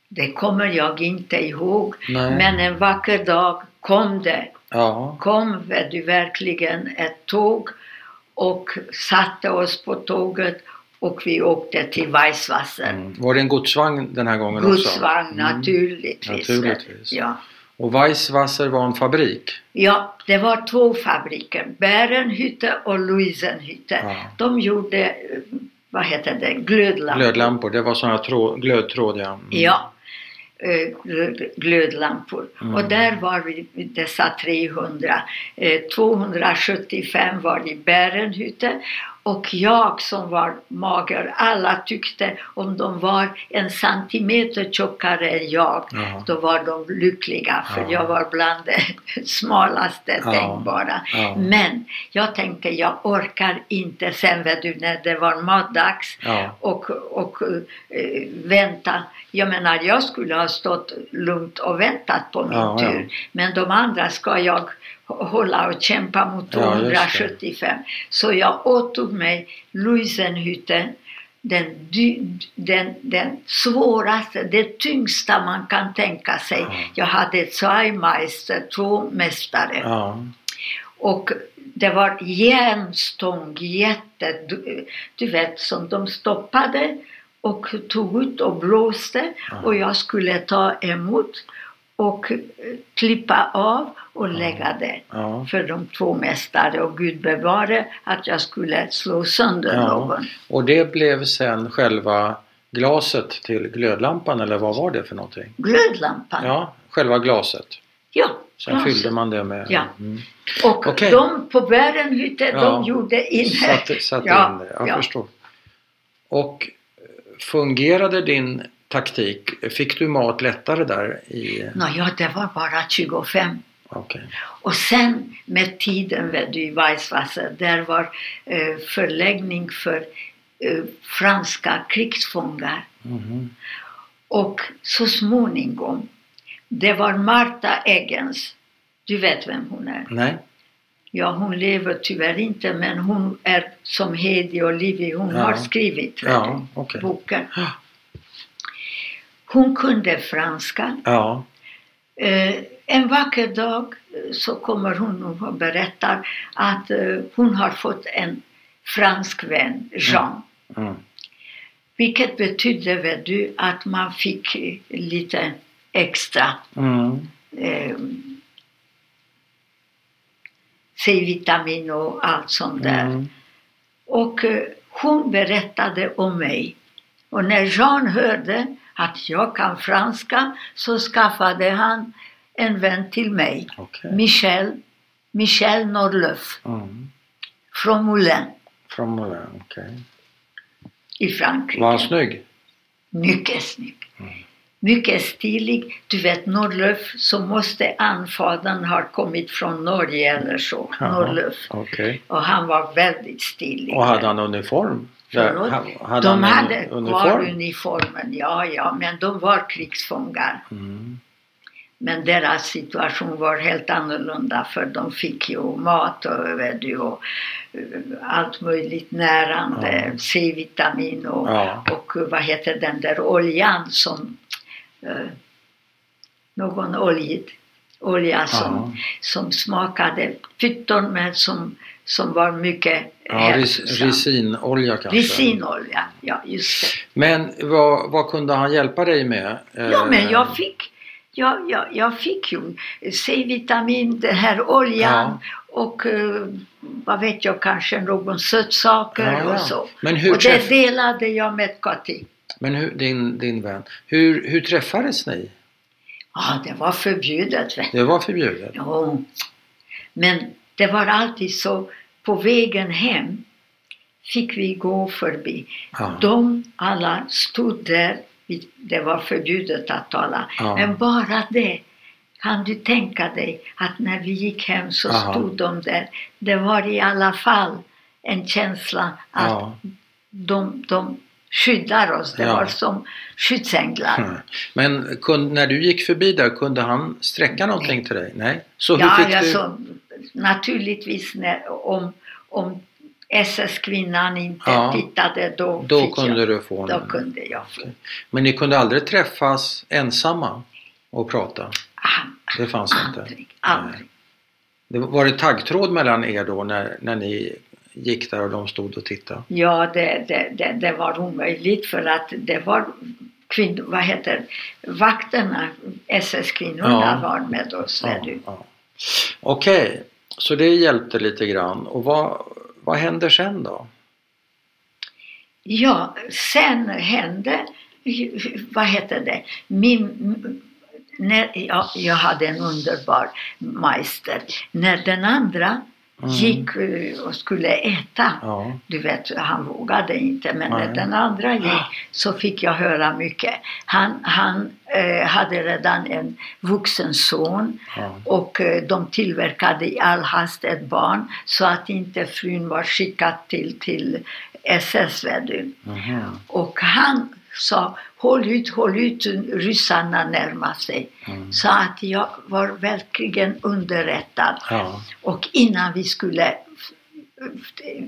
det kommer jag inte ihåg. Nej. Men en vacker dag kom det, Ja. kom du, verkligen ett tåg och satte oss på tåget och vi åkte till Weisswasser. Mm. Var det en godsvagn den här gången också? Godsvagn Mm. naturligtvis. Naturligtvis. Ja. Och Weisswasser var en fabrik? ja, det var två fabriker, Bärenhytte och Louisenhytte. Ja. De gjorde, eh, vad heter det, glödlampor. Glödlampor, det var sådana trå- glödtråd ja. Mm. Ja, glödlampor. Mm. Och där var vi dessa 300. Eh, 275 var i Bärenhytte och jag som var mager, alla tyckte om de var en centimeter tjockare än jag, Jaha. då var de lyckliga för Ja. jag var bland det *laughs* smalaste Ja. tänkbara. Ja. Men jag tänkte jag orkar inte sen vet du när det var matdags Ja. och, och eh, vänta. Jag menar, jag skulle ha stått lugnt och väntat på min Ja, ja. tur. Men de andra ska jag hå- hålla och kämpa mot Ja, just det. 275. Så jag åtog mig Louisenhytten, den, den, den svåraste, det tyngsta man kan tänka sig. Ja. Jag hade Zweimeister, två mästare. Ja. Och det var järnstång, jätte, du, du vet, som de stoppade och tog ut och blåste och jag skulle ta emot och eh, klippa av och lägga det Ja. för de två mästare och Gud bevare att jag skulle slå sönder Ja. någon. Och det blev sen själva glaset till glödlampan eller vad var det för någonting? Glödlampan. Ja, själva glaset. Ja, Sen glas. fyllde man det med... Ja. Mm. Och Okej. de på Bärenhytte, Ja. de gjorde in Satte, satte Ja, in det, jag ja. förstår. Och fungerade din taktik? Fick du mat lättare där i... Nå, ja, det var bara 25. Okej. Och sen med tiden vet du, i Weisswasser, där var eh, förläggning för eh, franska krigsfångar. Mhm. Och så småningom, det var Marta Eggens. Du vet vem hon är? Nej? Ja, hon lever tyvärr inte, men hon är som Hedi och Livi, hon Ja. har skrivit Ja, okej. boken. Hon kunde franska. Ja. Eh, en vacker dag eh, så kommer hon och berättar att eh, hon har fått en fransk vän, Jean. Mm. Vilket betydde vet du, att man fick lite extra Mm. eh, C-vitamin och allt sånt där. Mm. Och eh, hon berättade om mig. Och när Jean hörde att jag kan franska så skaffade han en vän till mig. Okej. Michel, Michel Norleuf Mm. från Moulin Från Moulin, okej. i Frankrike. Var han snygg? Mycket snygg. Mm. Mycket stilig. Du vet Norleuf så måste anfadern ha kommit från Norge eller så. Jaha, Norleuf. Okej. Och han var väldigt stilig. Och hade han uniform? Förlåt? ha- hade de hade kvar uniform? uniformen, ja, ja, men de var krigsfångar. Mm. Men deras situation var helt annorlunda för de fick ju mat och, och eh, allt möjligt närande, Ja. C-vitamin och, Ja. och vad heter den där oljan som eh, någon oljid, olja som, som smakade pytton men som, som var mycket Ja, hälsosam. risinolja kanske? Risinolja, ja just det. Men vad, vad kunde han hjälpa dig med? Ja, Eh, men jag fick, jag, jag, jag fick ju C-vitamin, den här oljan och eh, vad vet jag, kanske någon sötsaker Ja, ja. och så. Men hur, och det delade jag med Kati. Men hur, din, din vän, hur, hur träffades ni? Ja, det var förbjudet. Det var förbjudet? Jo. Men det var alltid så, på vägen hem fick vi gå förbi. Ja. De alla stod där, det var förbjudet att tala, Ja. men bara det. Kan du tänka dig att när vi gick hem så Aha. stod de där. Det var i alla fall en känsla att Ja. de, de skyddar oss. Det Ja. var som skyddsänglar. Mm. Men kun, när du gick förbi där, kunde han sträcka någonting till dig? Nej? Så hur Ja, fick du... alltså, naturligtvis när, om, om SS-kvinnan inte Ja. tittade då, Då kunde jag, du få då en... kunde jag få. Men ni kunde aldrig träffas ensamma och prata? Det fanns inte? Aldrig, aldrig. Det var var det taggtråd mellan er då när, när ni gick där och de stod och tittade? Ja, det, det, det, det var omöjligt för att det var kvinnor, vad heter vakterna, SS-kvinnorna Ja. var med oss. Ja, ja. Okej, så det hjälpte lite grann. Och vad, vad händer sen då? Ja, sen hände, vad heter det, min, när, ja, jag hade en underbar meister. När den andra Mm. gick eh, och skulle äta, Ja, du vet, han vågade inte, men när den andra gick så fick jag höra mycket. Han, han eh, hade redan en vuxen son ja. och eh, de tillverkade i all hast ett barn så att inte frun var skickad till, till SS. vet du. Mhm. Och han sa håll ut, håll ut, ryssarna närmar sig. Mm. Så att jag var verkligen underrättad. Ja, Och innan vi skulle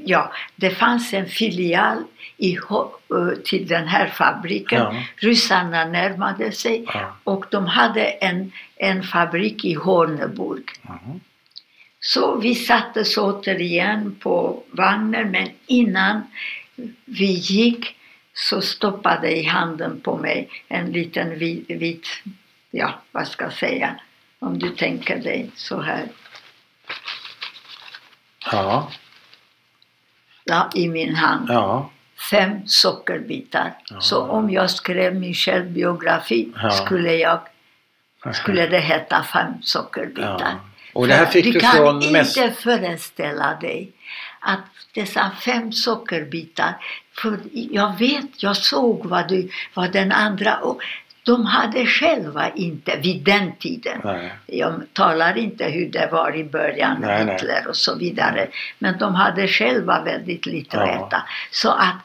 Ja, det fanns en filial i, till den här fabriken. Ja. Ryssarna närmade sig ja. och de hade en, en fabrik i Horneburg. Mhm. Så vi sattes återigen på vagnen men innan vi gick så stoppade i handen på mig en liten vit, vit ja vad ska jag säga, om du tänker dig så här, ja, ja, i min hand. ja. Fem sockerbitar. Ja. Så om jag skrev min självbiografi Ja. skulle jag *laughs* skulle det heta fem sockerbitar. Ja. Och det här fick du, du kan från inte mäst... föreställa dig att dessa fem sockerbitar, för jag vet, jag såg vad, du, vad den andra, och de hade själva inte vid den tiden, Nej. jag talar inte hur det var i början, nej. Hitler och så vidare, men de hade själva väldigt lite att Ja. äta. Så att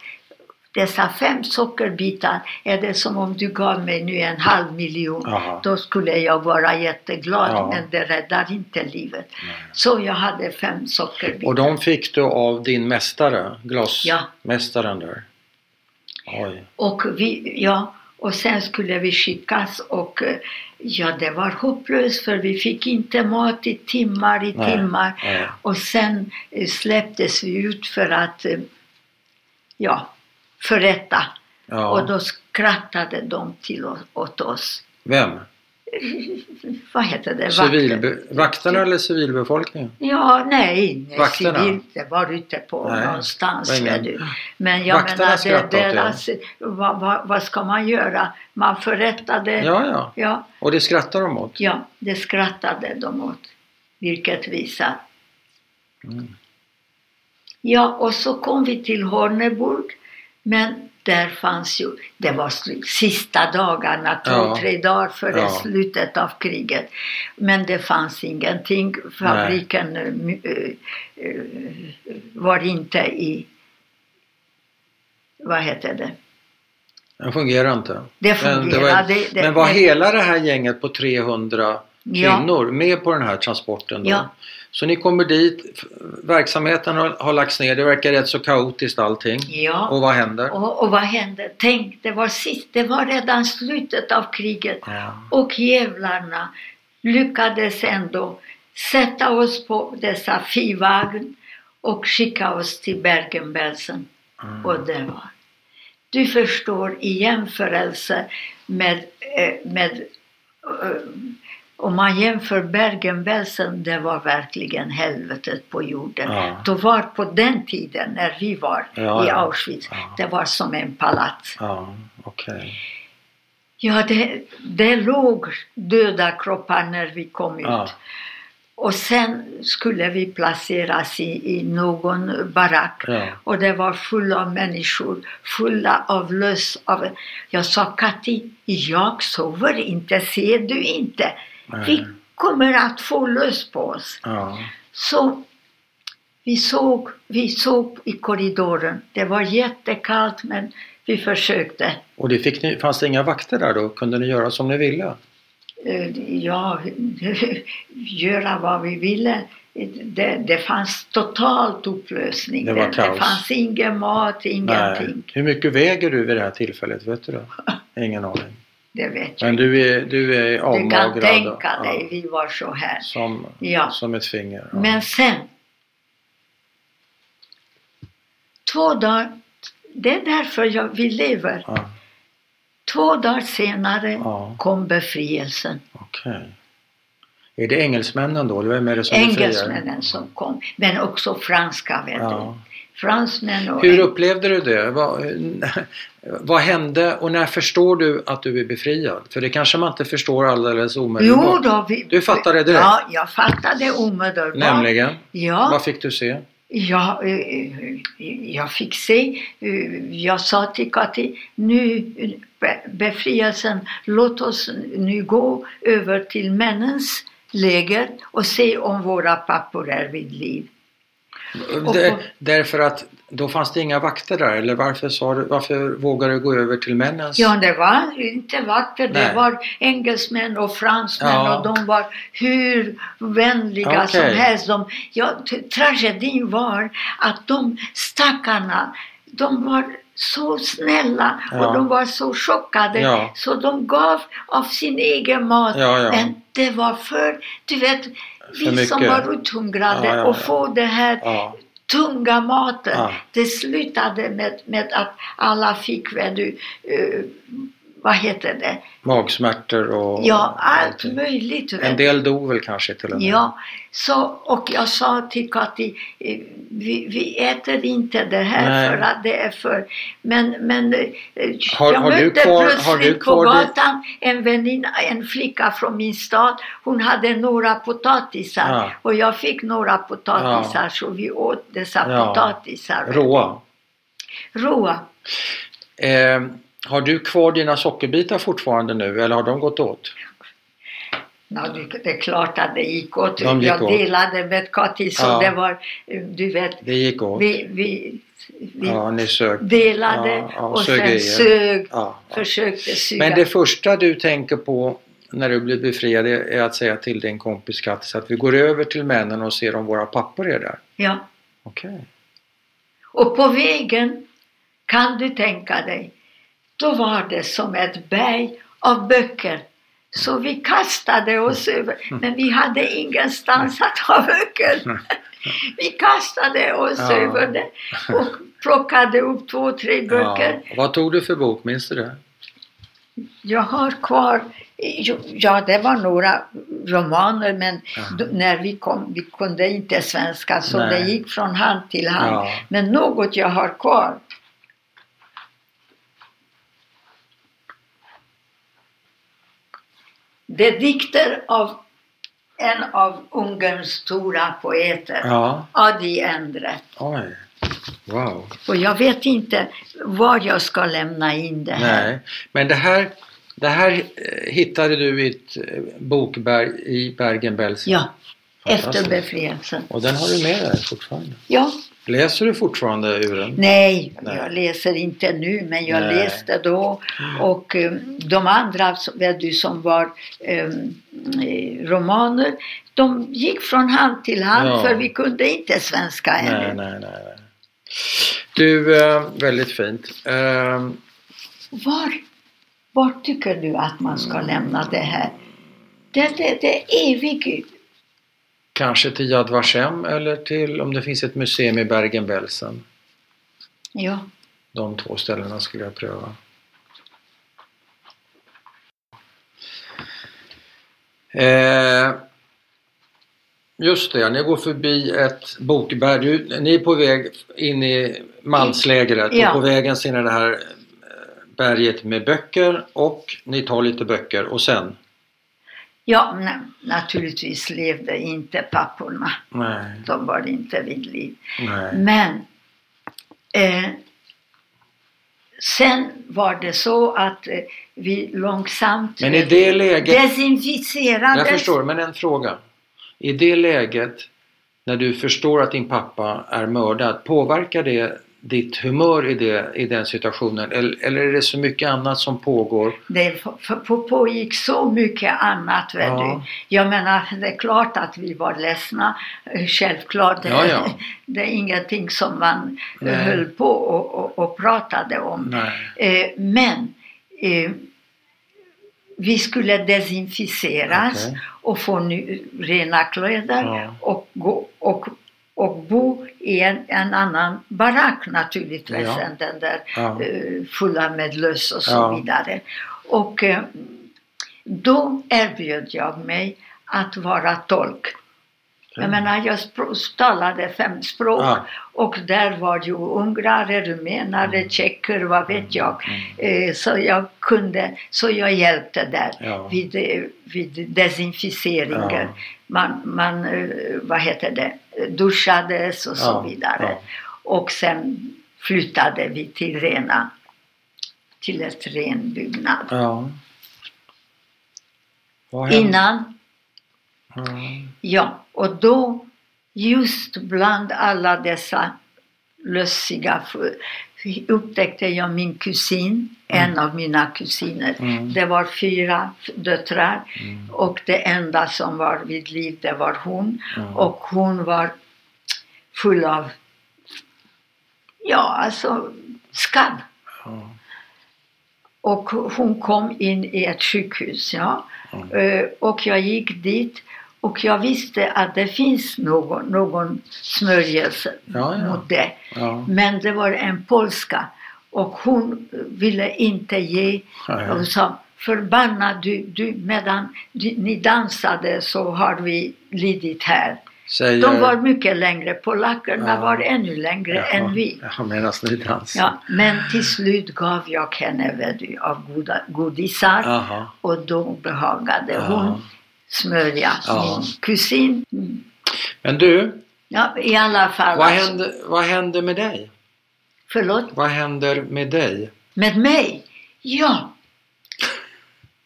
dessa fem sockerbitar är det som om du gav mig nu en halv miljon. Jaha. Då skulle jag vara jätteglad Ja. men det räddar inte livet. Nej. Så jag hade fem sockerbitar. Och de fick du av din mästare, Ja. glasmästaren där? Oj. Och, vi, ja, och sen skulle vi skickas och eh, ja, det var hopplöst för vi fick inte mat i timmar i Nej, timmar. nej. Och sen eh, släpptes vi ut för att eh, förrätta. Ja. Och då skrattade de till o- åt oss. Vem? *laughs* Vad heter det? Civilbe... Vakterna eller civilbefolkningen? Ja, nej, nej Vakterna? civil, det var ute på Nej, någonstans. ingen- du. Men jag Vakterna menar, skrattade det, er. deras, vad, vad, vad ska man göra? Man förrättade, Ja, ja. ja, Och det skrattar de åt? ja, det skrattade de åt. Vilket visar. Mm. Ja, och så kom vi till Horneburg. Men där fanns ju, det var sista dagarna, två, Ja. tre dagar före Ja. slutet av kriget. Men det fanns ingenting. Fabriken eh, my- eh, eh, var inte i, vad heter det? Den fungerar inte. Det Men, det var, fungerade. men var hela det här gänget på 300 Ja. kvinnor med på den här transporten? Då? Ja. Så ni kommer dit, verksamheten har, har lagts ner, det verkar rätt så kaotiskt allting. Ja. Och vad händer? Och, och vad hände? Tänk, det var sist, det var redan slutet av kriget. Ja. Och jävlarna lyckades ändå sätta oss på dessa fivagn och skicka oss till Bergen-Belsen. Mm. Och det var. Du förstår i jämförelse med, eh, med eh, om man jämför Bergen-Belsen, det var verkligen helvetet på jorden. Ja. Då var på den tiden när vi var Ja, i. Auschwitz, Ja. det var som en palats. Ja, okej. Ja, det, det låg döda kroppar när vi kom ut. Och sen skulle vi placeras i, i någon barack. Ja. Och det var fulla av människor, fulla av löss. Av... Jag sa Kati, jag sover inte, ser du inte? Vi kommer att få löss på oss. Ja. Så vi såg, vi såg i korridoren. Det var jättekallt men vi försökte. Och det fick ni, fanns det inga vakter där då? Kunde ni göra som ni ville? Eh, ja, *laughs* göra vad vi ville. Det, det fanns totalt upplösning. Det var det, kaos. fanns ingen mat, ingenting. Nej. Hur mycket väger du vid det här tillfället? Vet du det? *laughs* Ingen aning. Det vet jag Men du är, du är Du avmagrad. kan tänka ja, dig, vi var så här. Som, Ja. som ett finger. Ja. Men sen, två dagar, det är därför jag, vi lever. Ja, Två dagar senare ja, kom befrielsen. okej. Är det engelsmännen då? Vem är det som befriar? Engelsmännen som kom, men också franska vet Ja. du. Fransmän och Hur upplevde du det? Vad, *laughs* vad hände och när förstår du att du är befriad? För det kanske man inte förstår alldeles Jo omedelbart. då, vi, Du fattade direkt? Ja, jag fattade omedelbart. Nämligen? Ja, Vad fick du se? ja, eh, jag fick se, eh, jag sa till Kati, nu be- befrielsen, låt oss nu gå över till männens läger och se om våra pappor är vid liv. Det, därför att då fanns det inga vakter där eller varför, sa du, varför vågade du gå över till männens? Ja, det var inte vackert. Nej. Det var engelsmän och fransmän Ja. och de var hur vänliga som Okej. helst. De, ja, tragedin var att de stackarna, de var så snälla Ja. och de var så chockade Ja. så de gav av sin egen mat. Men det var för, du vet, vi mycket. som var uthungrade Ja, ja, och ja. få det här tunga maten. Det slutade med, med att alla fick du, eh, vad heter det? Magsmärtor och Ja, allt allting. möjligt. En del dog väl kanske till och med? Ja, så, och jag sa till Kati, eh, vi, vi äter inte det här Nej. för att det är för... Men, men eh, Har- jag har mötte kvar- plötsligt på kvar det- gatan en väninna, en flicka från min stad. Hon hade några potatisar Ja. och jag fick några potatisar så vi åt dessa Ja. potatisar. Råa? Råa. Eh, har du kvar dina sockerbitar fortfarande nu eller har de gått åt? Ja, det, är klart att det gick åt. De gick jag åt. delade med Kati så Ja. det var, du vet, Det gick åt? vi, vi, vi ja, ni sög. delade Ja, och sög sen sög, försökte suga. Men det första du tänker på när du blir befriad är att säga till din kompis Kattis att vi går över till männen och ser om våra pappor är där. ja. Okej. Och på vägen kan du tänka dig, då var det som ett berg av böcker. Så vi kastade oss över, men vi hade ingenstans att ha böcker. *laughs* Vi kastade oss Ja. över det och plockade upp två, tre böcker. Ja. Vad tog du för bok? Minns du det? Jag har kvar, ja det var några romaner men då, när vi kom, vi kunde inte svenska så Nej. det gick från hand till hand. Ja. Men något jag har kvar. Det är dikter av en av Ungerns stora poeter, Ja. Adi Endre. Oj. Wow. Och jag vet inte var jag ska lämna in det här. Nej. Men det här, det här eh, hittade du i ett eh, bokberg i Bergen-Belsen. Ja, efter befrielsen. Och den har du med dig fortfarande. Ja, Läser du fortfarande ur den? nej, Nej. jag läser inte nu men jag Nej. läste då. Och eh, de andra som- var eh, eh, romaner, de gick från hand till hand Ja. för vi kunde inte svenska ännu. nej, nej. nej. Du, eh, väldigt fint. Eh, Var, var tycker du att man ska lämna det här? Det, det, det är evigt. Kanske till Yad Vashem eller till om det finns ett museum i Bergen-Belsen. Ja. De två ställena skulle jag pröva. Eh, just det, ni går förbi ett bokberg. Ni är på väg in i manslägret Ja. och på vägen ser ni det här eh, berget med böcker och ni tar lite böcker och sen? Ja, na, naturligtvis levde inte papporna. Nej, De var inte vid liv. nej. Men eh, sen var det så att eh, vi långsamt Men i det läget desinficerades. Jag förstår, men en fråga. I det läget när du förstår att din pappa är mördad, påverkar det ditt humör i, det, i den situationen? Eller, eller är det så mycket annat som pågår? Det pågick så mycket annat. Vet Ja. du. Jag menar, det är klart att vi var ledsna. Självklart. Det, Ja, ja. *laughs* det är ingenting som man eh, Nej. höll på och, och, och pratade om. Eh, men eh, vi skulle desinficeras Okej. och få ny, rena kläder och, gå, och, och bo i en, en annan barack naturligtvis Ja. än den där Ja. eh, fulla med löss och så Ja. vidare. Och eh, då erbjöd jag mig att vara tolk. Jag menar, jag talade fem språk Ja. och där var ju ungrare, rumenare, tjecker, vad vet jag. Eh, så jag kunde, så jag hjälpte där Ja. vid, vid desinficeringen. Ja. Man, man, eh, vad heter det, duschades och så Ja, vidare. ja. Och sen flyttade vi till Rena, till ett ren byggnad. Ja. Innan Ja. Och då just bland alla dessa lössiga upptäckte jag min kusin, en av mina kusiner. Mm. Det var fyra döttrar Mm. och det enda som var vid liv det var hon. Mm. Och hon var full av, ja alltså skabb. Och hon kom in i ett sjukhus. Ja. Mm. Eh, Och jag gick dit och jag visste att det finns någon, någon smörjelse Ja, ja. mot det. Ja. Men det var en polska. Och hon ville inte ge. Ja, ja. Och sa förbannad du, du medan du, ni dansade så har vi lidit här. Säger... De var mycket längre, polackerna Ja. var ännu längre än vi. Jaha, medan ni dansar? Ja, men till slut gav jag henne du, av goda, godisar Jaha. och då behagade Ja. hon smörja Ja. min kusin. Mm. Men du, Ja, i alla fall. vad alltså. händer, vad händer med dig? Förlåt? Vad händer med dig? Med mig? Ja.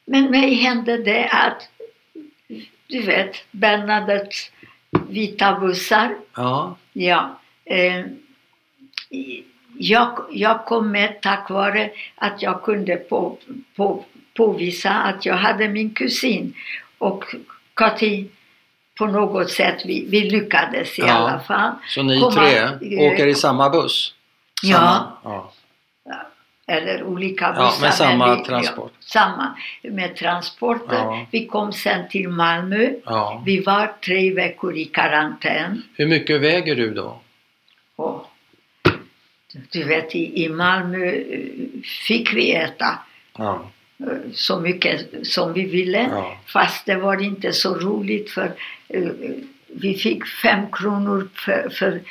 Med mig hände det att, du vet, Bernadettes vita bussar. Ja, Ja. Eh, jag, jag kom med tack vare att jag kunde på, på, påvisa att jag hade min kusin. Och Kati, på något sätt, vi, vi lyckades i Ja. alla fall. så ni Komma- tre eh, åker i samma buss? Ja. Samma? ja. eller olika Ja, bussar. med samma vi, transport. Ja, samma med transporter. Ja. Vi kom sen till Malmö. ja. Vi var tre veckor i karantän. Hur mycket väger du då? Och, du vet, i, i Malmö eh, fick vi äta Ja. Eh, så mycket som vi ville. Ja. Fast det var inte så roligt för eh, vi fick fem kronor för, för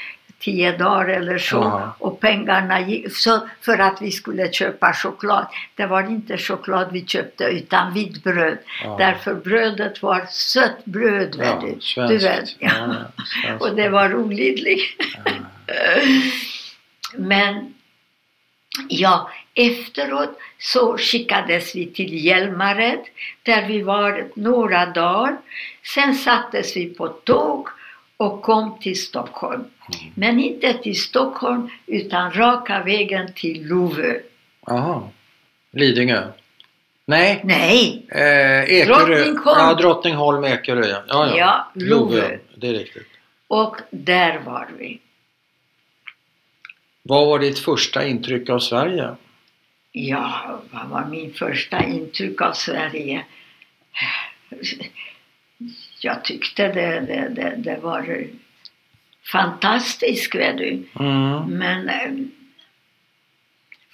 tio dagar eller så. Jaha. Och pengarna gick så för att vi skulle köpa choklad. Det var inte choklad vi köpte utan vitt bröd. Ja. Därför brödet var sött bröd. Ja, du. svenskt. du vet. Ja, ja, och det var olidligt. *laughs* Men ja, efteråt så skickades vi till Hjälmared där vi var några dagar. Sen sattes vi på tåg och kom till Stockholm. Men inte till Stockholm utan raka vägen till Lovö. Jaha. Lidingö? Nej, Nej, eh, Ekerö. Drottningholm. Ja, Drottningholm, Ekerö ja. Ja, ja. Ja, Lovö. Det är riktigt. och där var vi. Vad var ditt första intryck av Sverige? Ja, vad var min första intryck av Sverige? Jag tyckte det, det, det, det var fantastiskt, vet du. Mm. Men eh,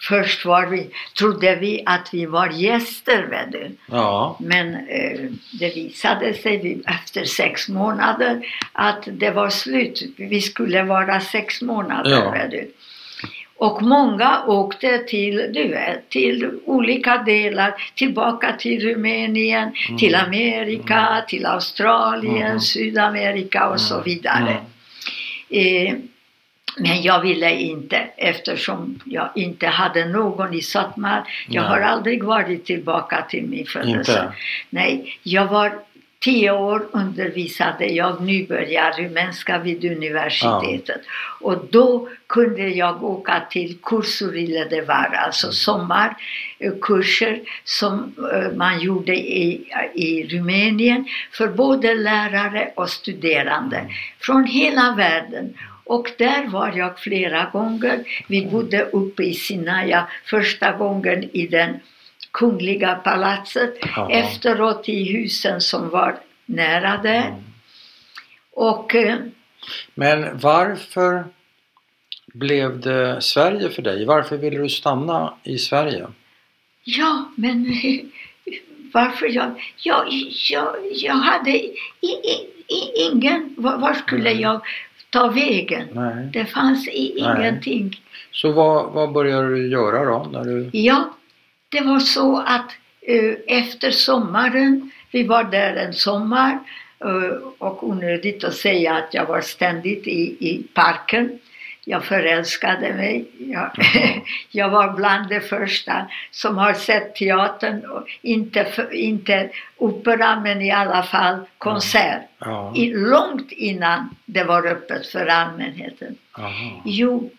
först var vi, trodde vi att vi var gäster, vet du. Ja. Men eh, det visade sig efter sex månader att det var slut. Vi skulle vara sex månader. Ja. vet du. Och många åkte till, du vet, till olika delar, tillbaka till Rumänien, Mm. till Amerika, till Australien, Mm. Sydamerika och så vidare. Mm. Eh, men jag ville inte eftersom jag inte hade någon i Satmar. Jag Nej. har aldrig varit tillbaka till min födelse. Inte? Nej, jag var tio år undervisade jag nybörjar rumänska vid universitetet. Och då kunde jag åka till kursurile de var, alltså sommarkurser som eh, man gjorde i, i Rumänien för både lärare och studerande från hela världen. Och där var jag flera gånger. Vi bodde uppe i Sinaia första gången i den kungliga palatset. Ja. Efteråt i husen som var nära där. Mm. Och eh, Men varför blev det Sverige för dig? Varför ville du stanna i Sverige? ja, men *laughs* varför jag... Jag, jag, jag hade i, i, i, ingen... Var, skulle Nej. jag ta vägen? Nej. Det fanns Nej. ingenting. Så vad, vad började du göra då? När du... Ja, det var så att eh, efter sommaren, vi var där en sommar eh, och onödigt att säga att jag var ständigt i, i parken. Jag förälskade mig. Jag, *laughs* jag var bland de första som har sett teatern, inte, för, inte opera men i alla fall konsert. Ja. I, långt innan det var öppet för allmänheten. Aha. Jo,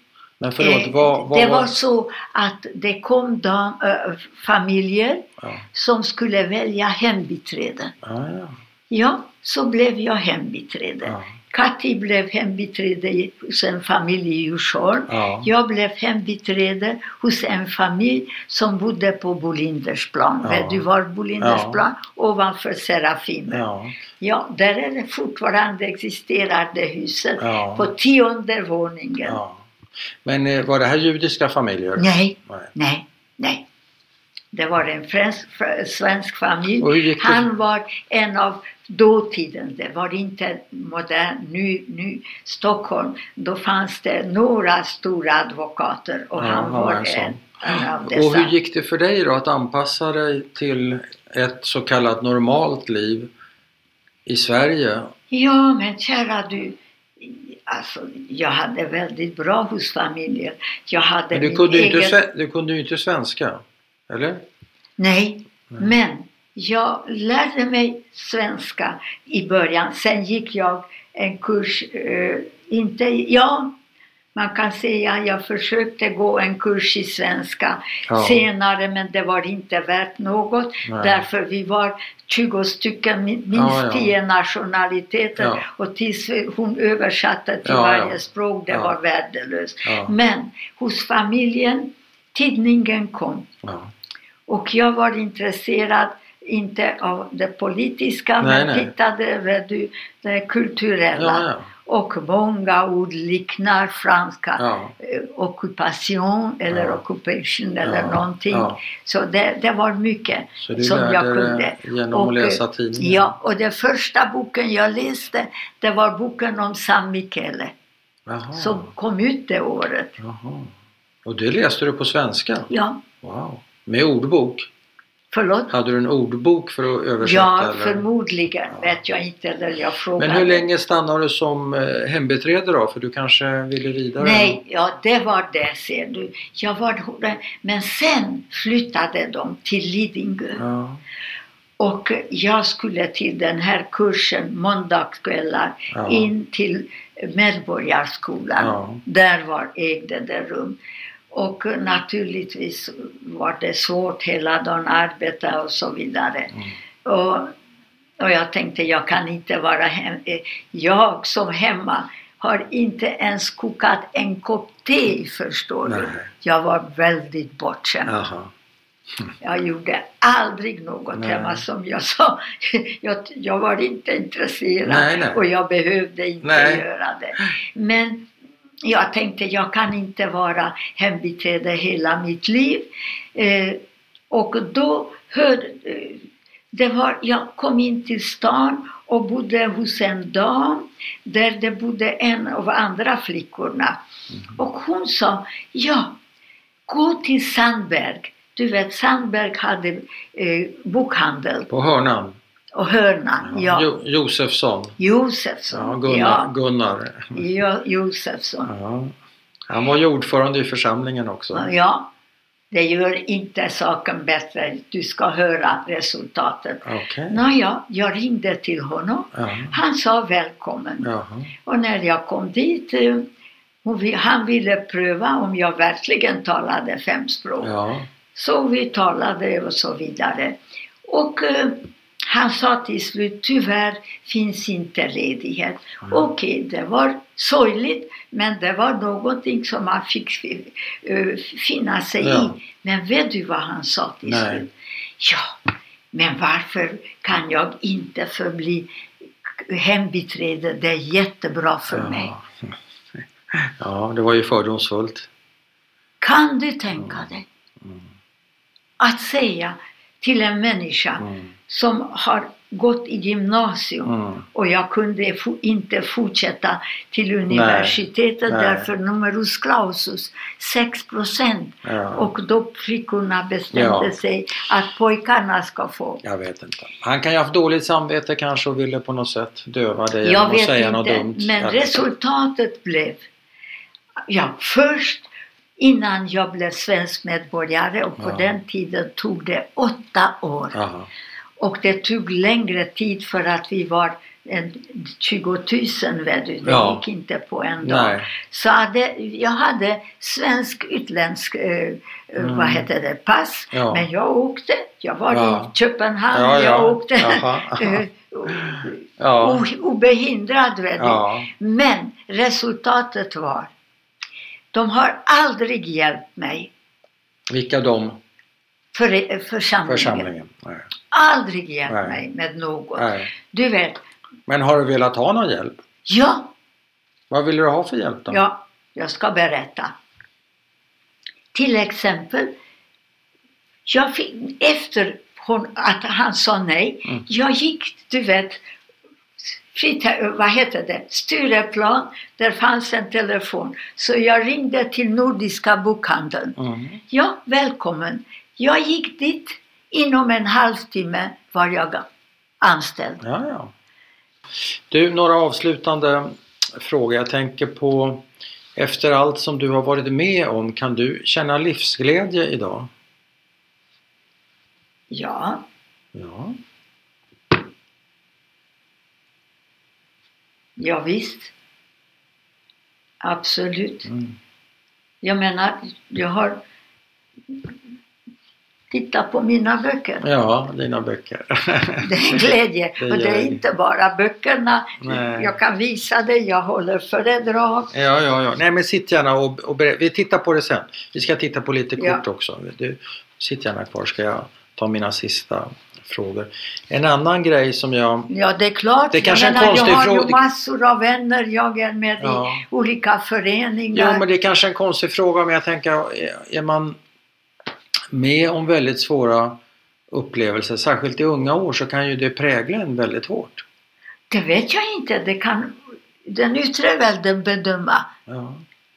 Men förlåt, Eh, vad, vad det var så att det kom dam, ö, familjer Ja. som skulle välja hembiträde. Ja, ja. Ja, så blev jag hembiträde. Ja. Kati blev hembiträde hos en familj i Djursholm. Ja. Jag blev hembiträde hos en familj som bodde på Bolindersplan. Ja. Du var Bolindersplan? Ovanför Serafimer. Ja. Ja. där är det fortfarande existerar det huset. Ja. På tionde våningen. Ja. Men eh, var det här judiska familjer? Nej, Nej. nej, nej. Det var en fransk, fr- svensk familj. Och? Han var en av dåtiden. Det var inte modern, nu, nu Stockholm. Då fanns det några stora advokater och Ja, han var en en, av Och dessa. hur gick det för dig då att anpassa dig till ett så kallat normalt liv i Sverige? Ja, men kära du. Alltså, jag hade väldigt bra hos familjen. Jag hade Men du kunde egen... inte, du kunde ju inte svenska, eller? Nej, Nej. men jag lärde mig svenska i början. Sen gick jag en kurs, eh, inte, ja, man kan säga jag försökte gå en kurs i svenska Ja. senare men det var inte värt något Nej. därför vi var 20 stycken, min- minst Ja, ja. 10 nationaliteter Ja. och tills hon översatte till varje språk, det var värdelöst. Men hos familjen, tidningen kom och jag var intresserad inte av det politiska Nej, men nej. tittade över det kulturella. Och många ord liknar franska. Ja. Eh, occupation eller Ja. occupation eller Ja, någonting. ja. Så det, det var mycket Så du som jag lärde kunde. dig genom Och, att läsa eh, tidningen? Ja, och den första boken jag läste det var boken om San Michele Jaha. som kom ut det året. Jaha. Och det läste du på svenska? Ja, Wow. Med ordbok? Förlåt? Hade du en ordbok för att översätta? Ja, eller? förmodligen Ja. vet jag inte. Eller jag frågade. Men hur länge stannade du som eh, hembiträde då? För du kanske ville vidare? Nej, ja det var det ser du. Jag var, men sen flyttade de till Lidingö. Ja. Och jag skulle till den här kursen måndagskvällar Ja. in till Medborgarskolan. Där var ägde det rum. Och naturligtvis var det svårt hela dagen arbeta och så vidare. Mm. Och, och jag tänkte jag kan inte vara hem. eh, Jag som hemma har inte ens kokat en kopp te förstår du. Nej. Jag var väldigt bortskämd. Jaha. Jag gjorde aldrig något Nej. hemma som jag sa. *laughs* Jag, jag var inte intresserad Nej, nej. och jag behövde inte göra det. Men jag tänkte jag kan inte vara hembiträde hela mitt liv. Eh, och då hörde, eh, det var, jag kom in till stan och bodde hos en dam där det bodde en av andra flickorna. Mm. Och hon sa, ja, gå till Sandberg. Du vet, Sandberg hade eh, bokhandel På hörnan? Och hörnan. Ja. Jo, Josefsson? Ja, Josefsson. Gunnar. Ja, Gunnar. ja, Josefsson. Ja. Han var ju ordförande i församlingen också. Ja, det gör inte saken bättre. Du ska höra resultatet. Okej. Nåja, jag ringde till honom. Ja. Han sa välkommen. Jaha. Och när jag kom dit, eh, vi- han ville pröva om jag verkligen talade fem språk. Ja. Så vi talade och så vidare. Och eh, han sa till slut, tyvärr finns inte ledighet. Mm. Okej, det var sorgligt, men det var någonting som man fick eh, finna sig Ja. i. Men vet du vad han sa till Nej. slut? Ja, men varför kan jag inte förbli hembiträde? Det är jättebra för mig. Ja. *laughs* ja, det var ju fördomsfullt. Kan du tänka dig Mm. att säga till en människa Mm. Som har gått i gymnasium Mm. och jag kunde fo- inte fortsätta till universitetet Nej. därför numerus clausus 6 procent Ja. och då flickorna bestämde Ja. sig att pojkarna ska få. Jag vet inte. Han kan ju ha haft dåligt samvete kanske och ville på något sätt döva dig genom Jag att vet säga något inte, dumt. men Jag resultatet blev Ja, först innan jag blev svensk medborgare och på Ja. den tiden tog det åtta år. Jaha. Och det tog längre tid för att vi var en 20 000 vet du. Det Ja. gick inte på en dag. Nej. Så hade, jag hade svensk utländsk eh, eh, Mm. vad heter det, pass. Ja. Men jag åkte. Jag var Ja. i Köpenhamn. Ja, ja. Jag åkte Jaha. *laughs* eh, Ja. o- obehindrad. Vet du. Men resultatet var de har aldrig hjälpt mig, Vilka de? För, församlingen. Församlingen? Nej. Aldrig hjälpt Nej. mig med något. Nej. Du vet, Men har du velat ha någon hjälp? ja, Vad vill du ha för hjälp då? ja, Jag ska berätta. Till exempel, jag fick, efter hon, att han sa nej, Mm. jag gick, du vet, fritt, vad heter det, Stureplan, där fanns en telefon. Så jag ringde till Nordiska bokhandeln. Mm. Ja, välkommen. Jag gick dit. Inom en halvtimme var jag anställd. Ja, ja. Du, några avslutande frågor. Jag tänker på efter allt som du har varit med om, kan du känna livsglädje idag? Ja, Ja. ja visst. Absolut. Mm. Jag menar, jag har tittat på mina böcker. Ja, dina böcker. *laughs* Det är glädje. Det och det är inte bara böckerna. Nej. Jag kan visa det, jag håller föredrag. Ja, ja, ja. Nej men sitt gärna och, och berä- Vi tittar på det sen. Vi ska titta på lite Ja. kort också. Du, sitt gärna kvar ska jag ta mina sista frågor. En annan grej som jag... Ja, det är klart. Det är kanske jag, en menar, konstig jag har fråga. ju massor av vänner. Jag är med Ja. i olika föreningar. Jo men det är kanske en konstig fråga men jag tänker är man med om väldigt svåra upplevelser, särskilt i unga år, så kan ju det prägla en väldigt hårt. Det vet jag inte. Det kan den yttre världen bedöma. Ja.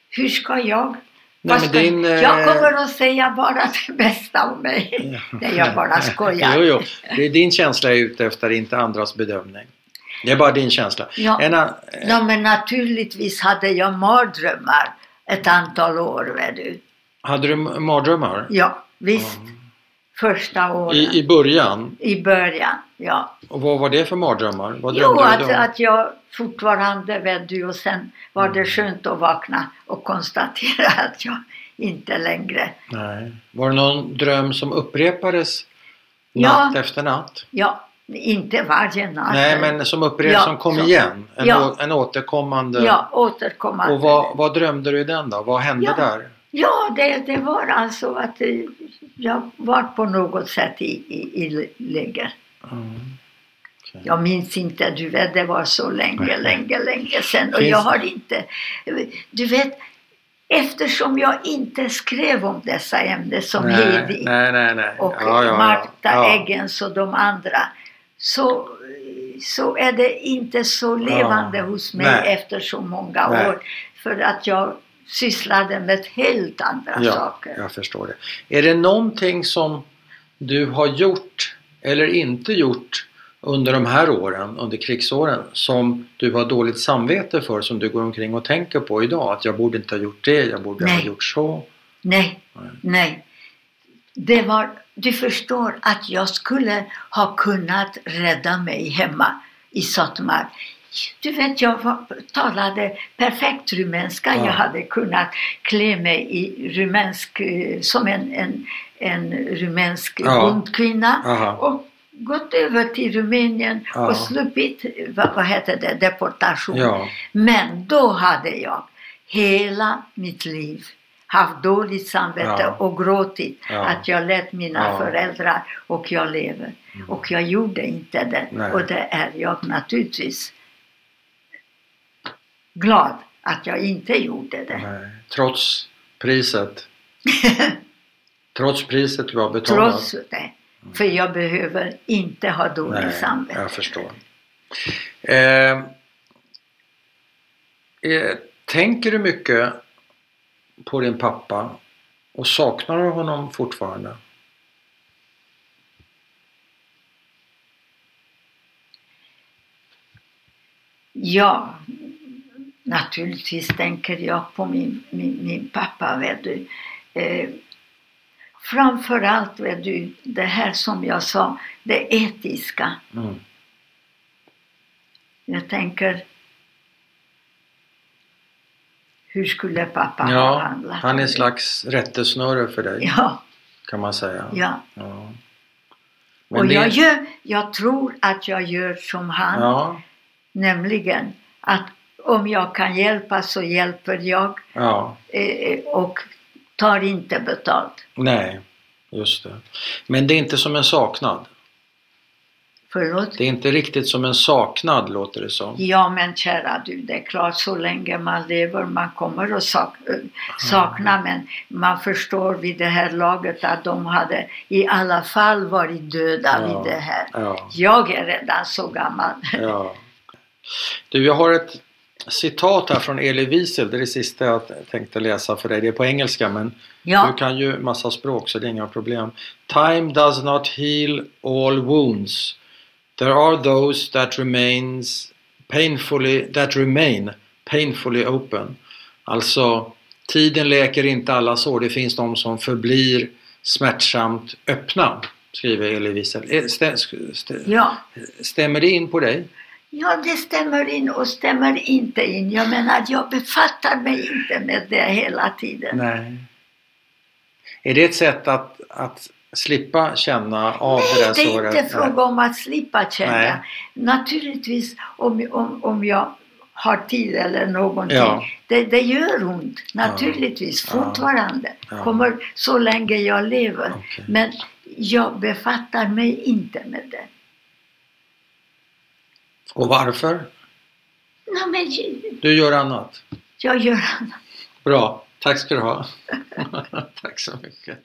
Hur ska jag? Nej, ska- din, eh, Jag kommer att säga bara *laughs* det bästa om mig. Nej, jag bara skojar. Jo, jo. Det är din känsla jag är ute efter, inte andras bedömning. Det är bara din känsla. Ja. En, an- Ja, men naturligtvis hade jag mardrömmar ett antal år. Vet du. hade du mardrömmar? Ja, visst. Första åren. I, I början? I början, ja. Och vad var det för mardrömmar? Vad Jo, drömde du att, då? att jag fortfarande du och sen var Mm. det skönt att vakna och konstatera *laughs* att jag inte längre, Nej. Var det någon dröm som upprepades Ja. natt efter natt? ja, inte varje natt. Nej, men som upprepades, Ja, som kom så- igen? En, Ja. å, en återkommande... Ja, återkommande. Och vad, vad drömde du i den då? Vad hände Ja. där? Ja, det, det var alltså att eh, jag var på något sätt i, i, i läger. Mm. okej. Jag minns inte, du vet, det var så länge, länge, länge sedan. Och jag har inte, du vet, eftersom jag inte skrev om dessa ämnen som nej, Heidi nej, nej, nej. och Ja, ja. Marta Ja. Eggens och de andra, så, så är det inte så levande hos mig efter så många år. För att jag sysslade med helt andra Ja, saker. jag förstår det. Är det någonting som du har gjort eller inte gjort under de här åren, under krigsåren, som du har dåligt samvete för, som du går omkring och tänker på idag? Att jag borde inte ha gjort det, jag borde ha Nej. gjort så. Nej, Nej. nej. Det var, du förstår att jag skulle ha kunnat rädda mig hemma i Sotomar. Du vet, jag var, talade perfekt rumänska. Ja. Jag hade kunnat klä mig i rumänsk, eh, som en, en, en rumänsk Ja. Aha. Och gått över till Rumänien Ja. och sluppit, vad, vad heter det, deportation. Ja, Men då hade jag hela mitt liv haft dåligt samvete Ja. och gråtit Ja. att jag lät mina Ja. föräldrar och jag lever. Mm. Och jag gjorde inte det. Nej. Och det är jag naturligtvis glad att jag inte gjorde det. nej. Trots priset. *laughs* Trots priset du har betalat. Trots det. För jag behöver inte ha dåligt Nej, samvete. jag förstår. Eh, eh, tänker du mycket på din pappa och saknar du honom fortfarande? Ja, naturligtvis tänker jag på min, min, min pappa, vet du. Eh, framförallt, vet du, det här som jag sa, det etiska. Mm. Jag tänker, hur skulle pappa ha Ja, handlat? han är en slags rättesnöre för dig Ja, kan man säga. ja. Ja. Men Och det- jag, gör, jag tror att jag gör som han, Ja, nämligen att om jag kan hjälpa så hjälper jag ja, eh, och tar inte betalt. nej, just det. Men det är inte som en saknad. Förlåt? Det är inte riktigt som en saknad låter det som. Ja men kära du, det är klart så länge man lever man kommer att sak sakna men man förstår vid det här laget att de hade i alla fall varit döda Ja. vid det här. Ja, Jag är redan så gammal. ja. Du, jag har ett citat här från Elie Wiesel. Det är det sista jag tänkte läsa för dig. Det är på engelska men Ja, du kan ju massa språk så det är inga problem. Time does not heal all wounds. There are those that remains painfully, that remain painfully open. Alltså, tiden läker inte alla sår. Det finns de som förblir smärtsamt öppna, skriver Elie Wiesel. Eh. Stämmer det in på dig? Ja, det stämmer in och stämmer inte in. Jag menar, jag befattar mig inte med det hela tiden. Nej. Är det ett sätt att, att slippa känna av det där Nej, det är såret? inte fråga om att slippa känna. Nej. Naturligtvis om, om, om jag har tid eller någonting. Ja. Det, det gör ont, naturligtvis, Ja. fortfarande. Ja. Kommer så länge jag lever. Okej. Men jag befattar mig inte med det. Och varför? Nej, men Du gör annat. jag gör annat. Bra, tack ska du ha. *laughs* tack så mycket.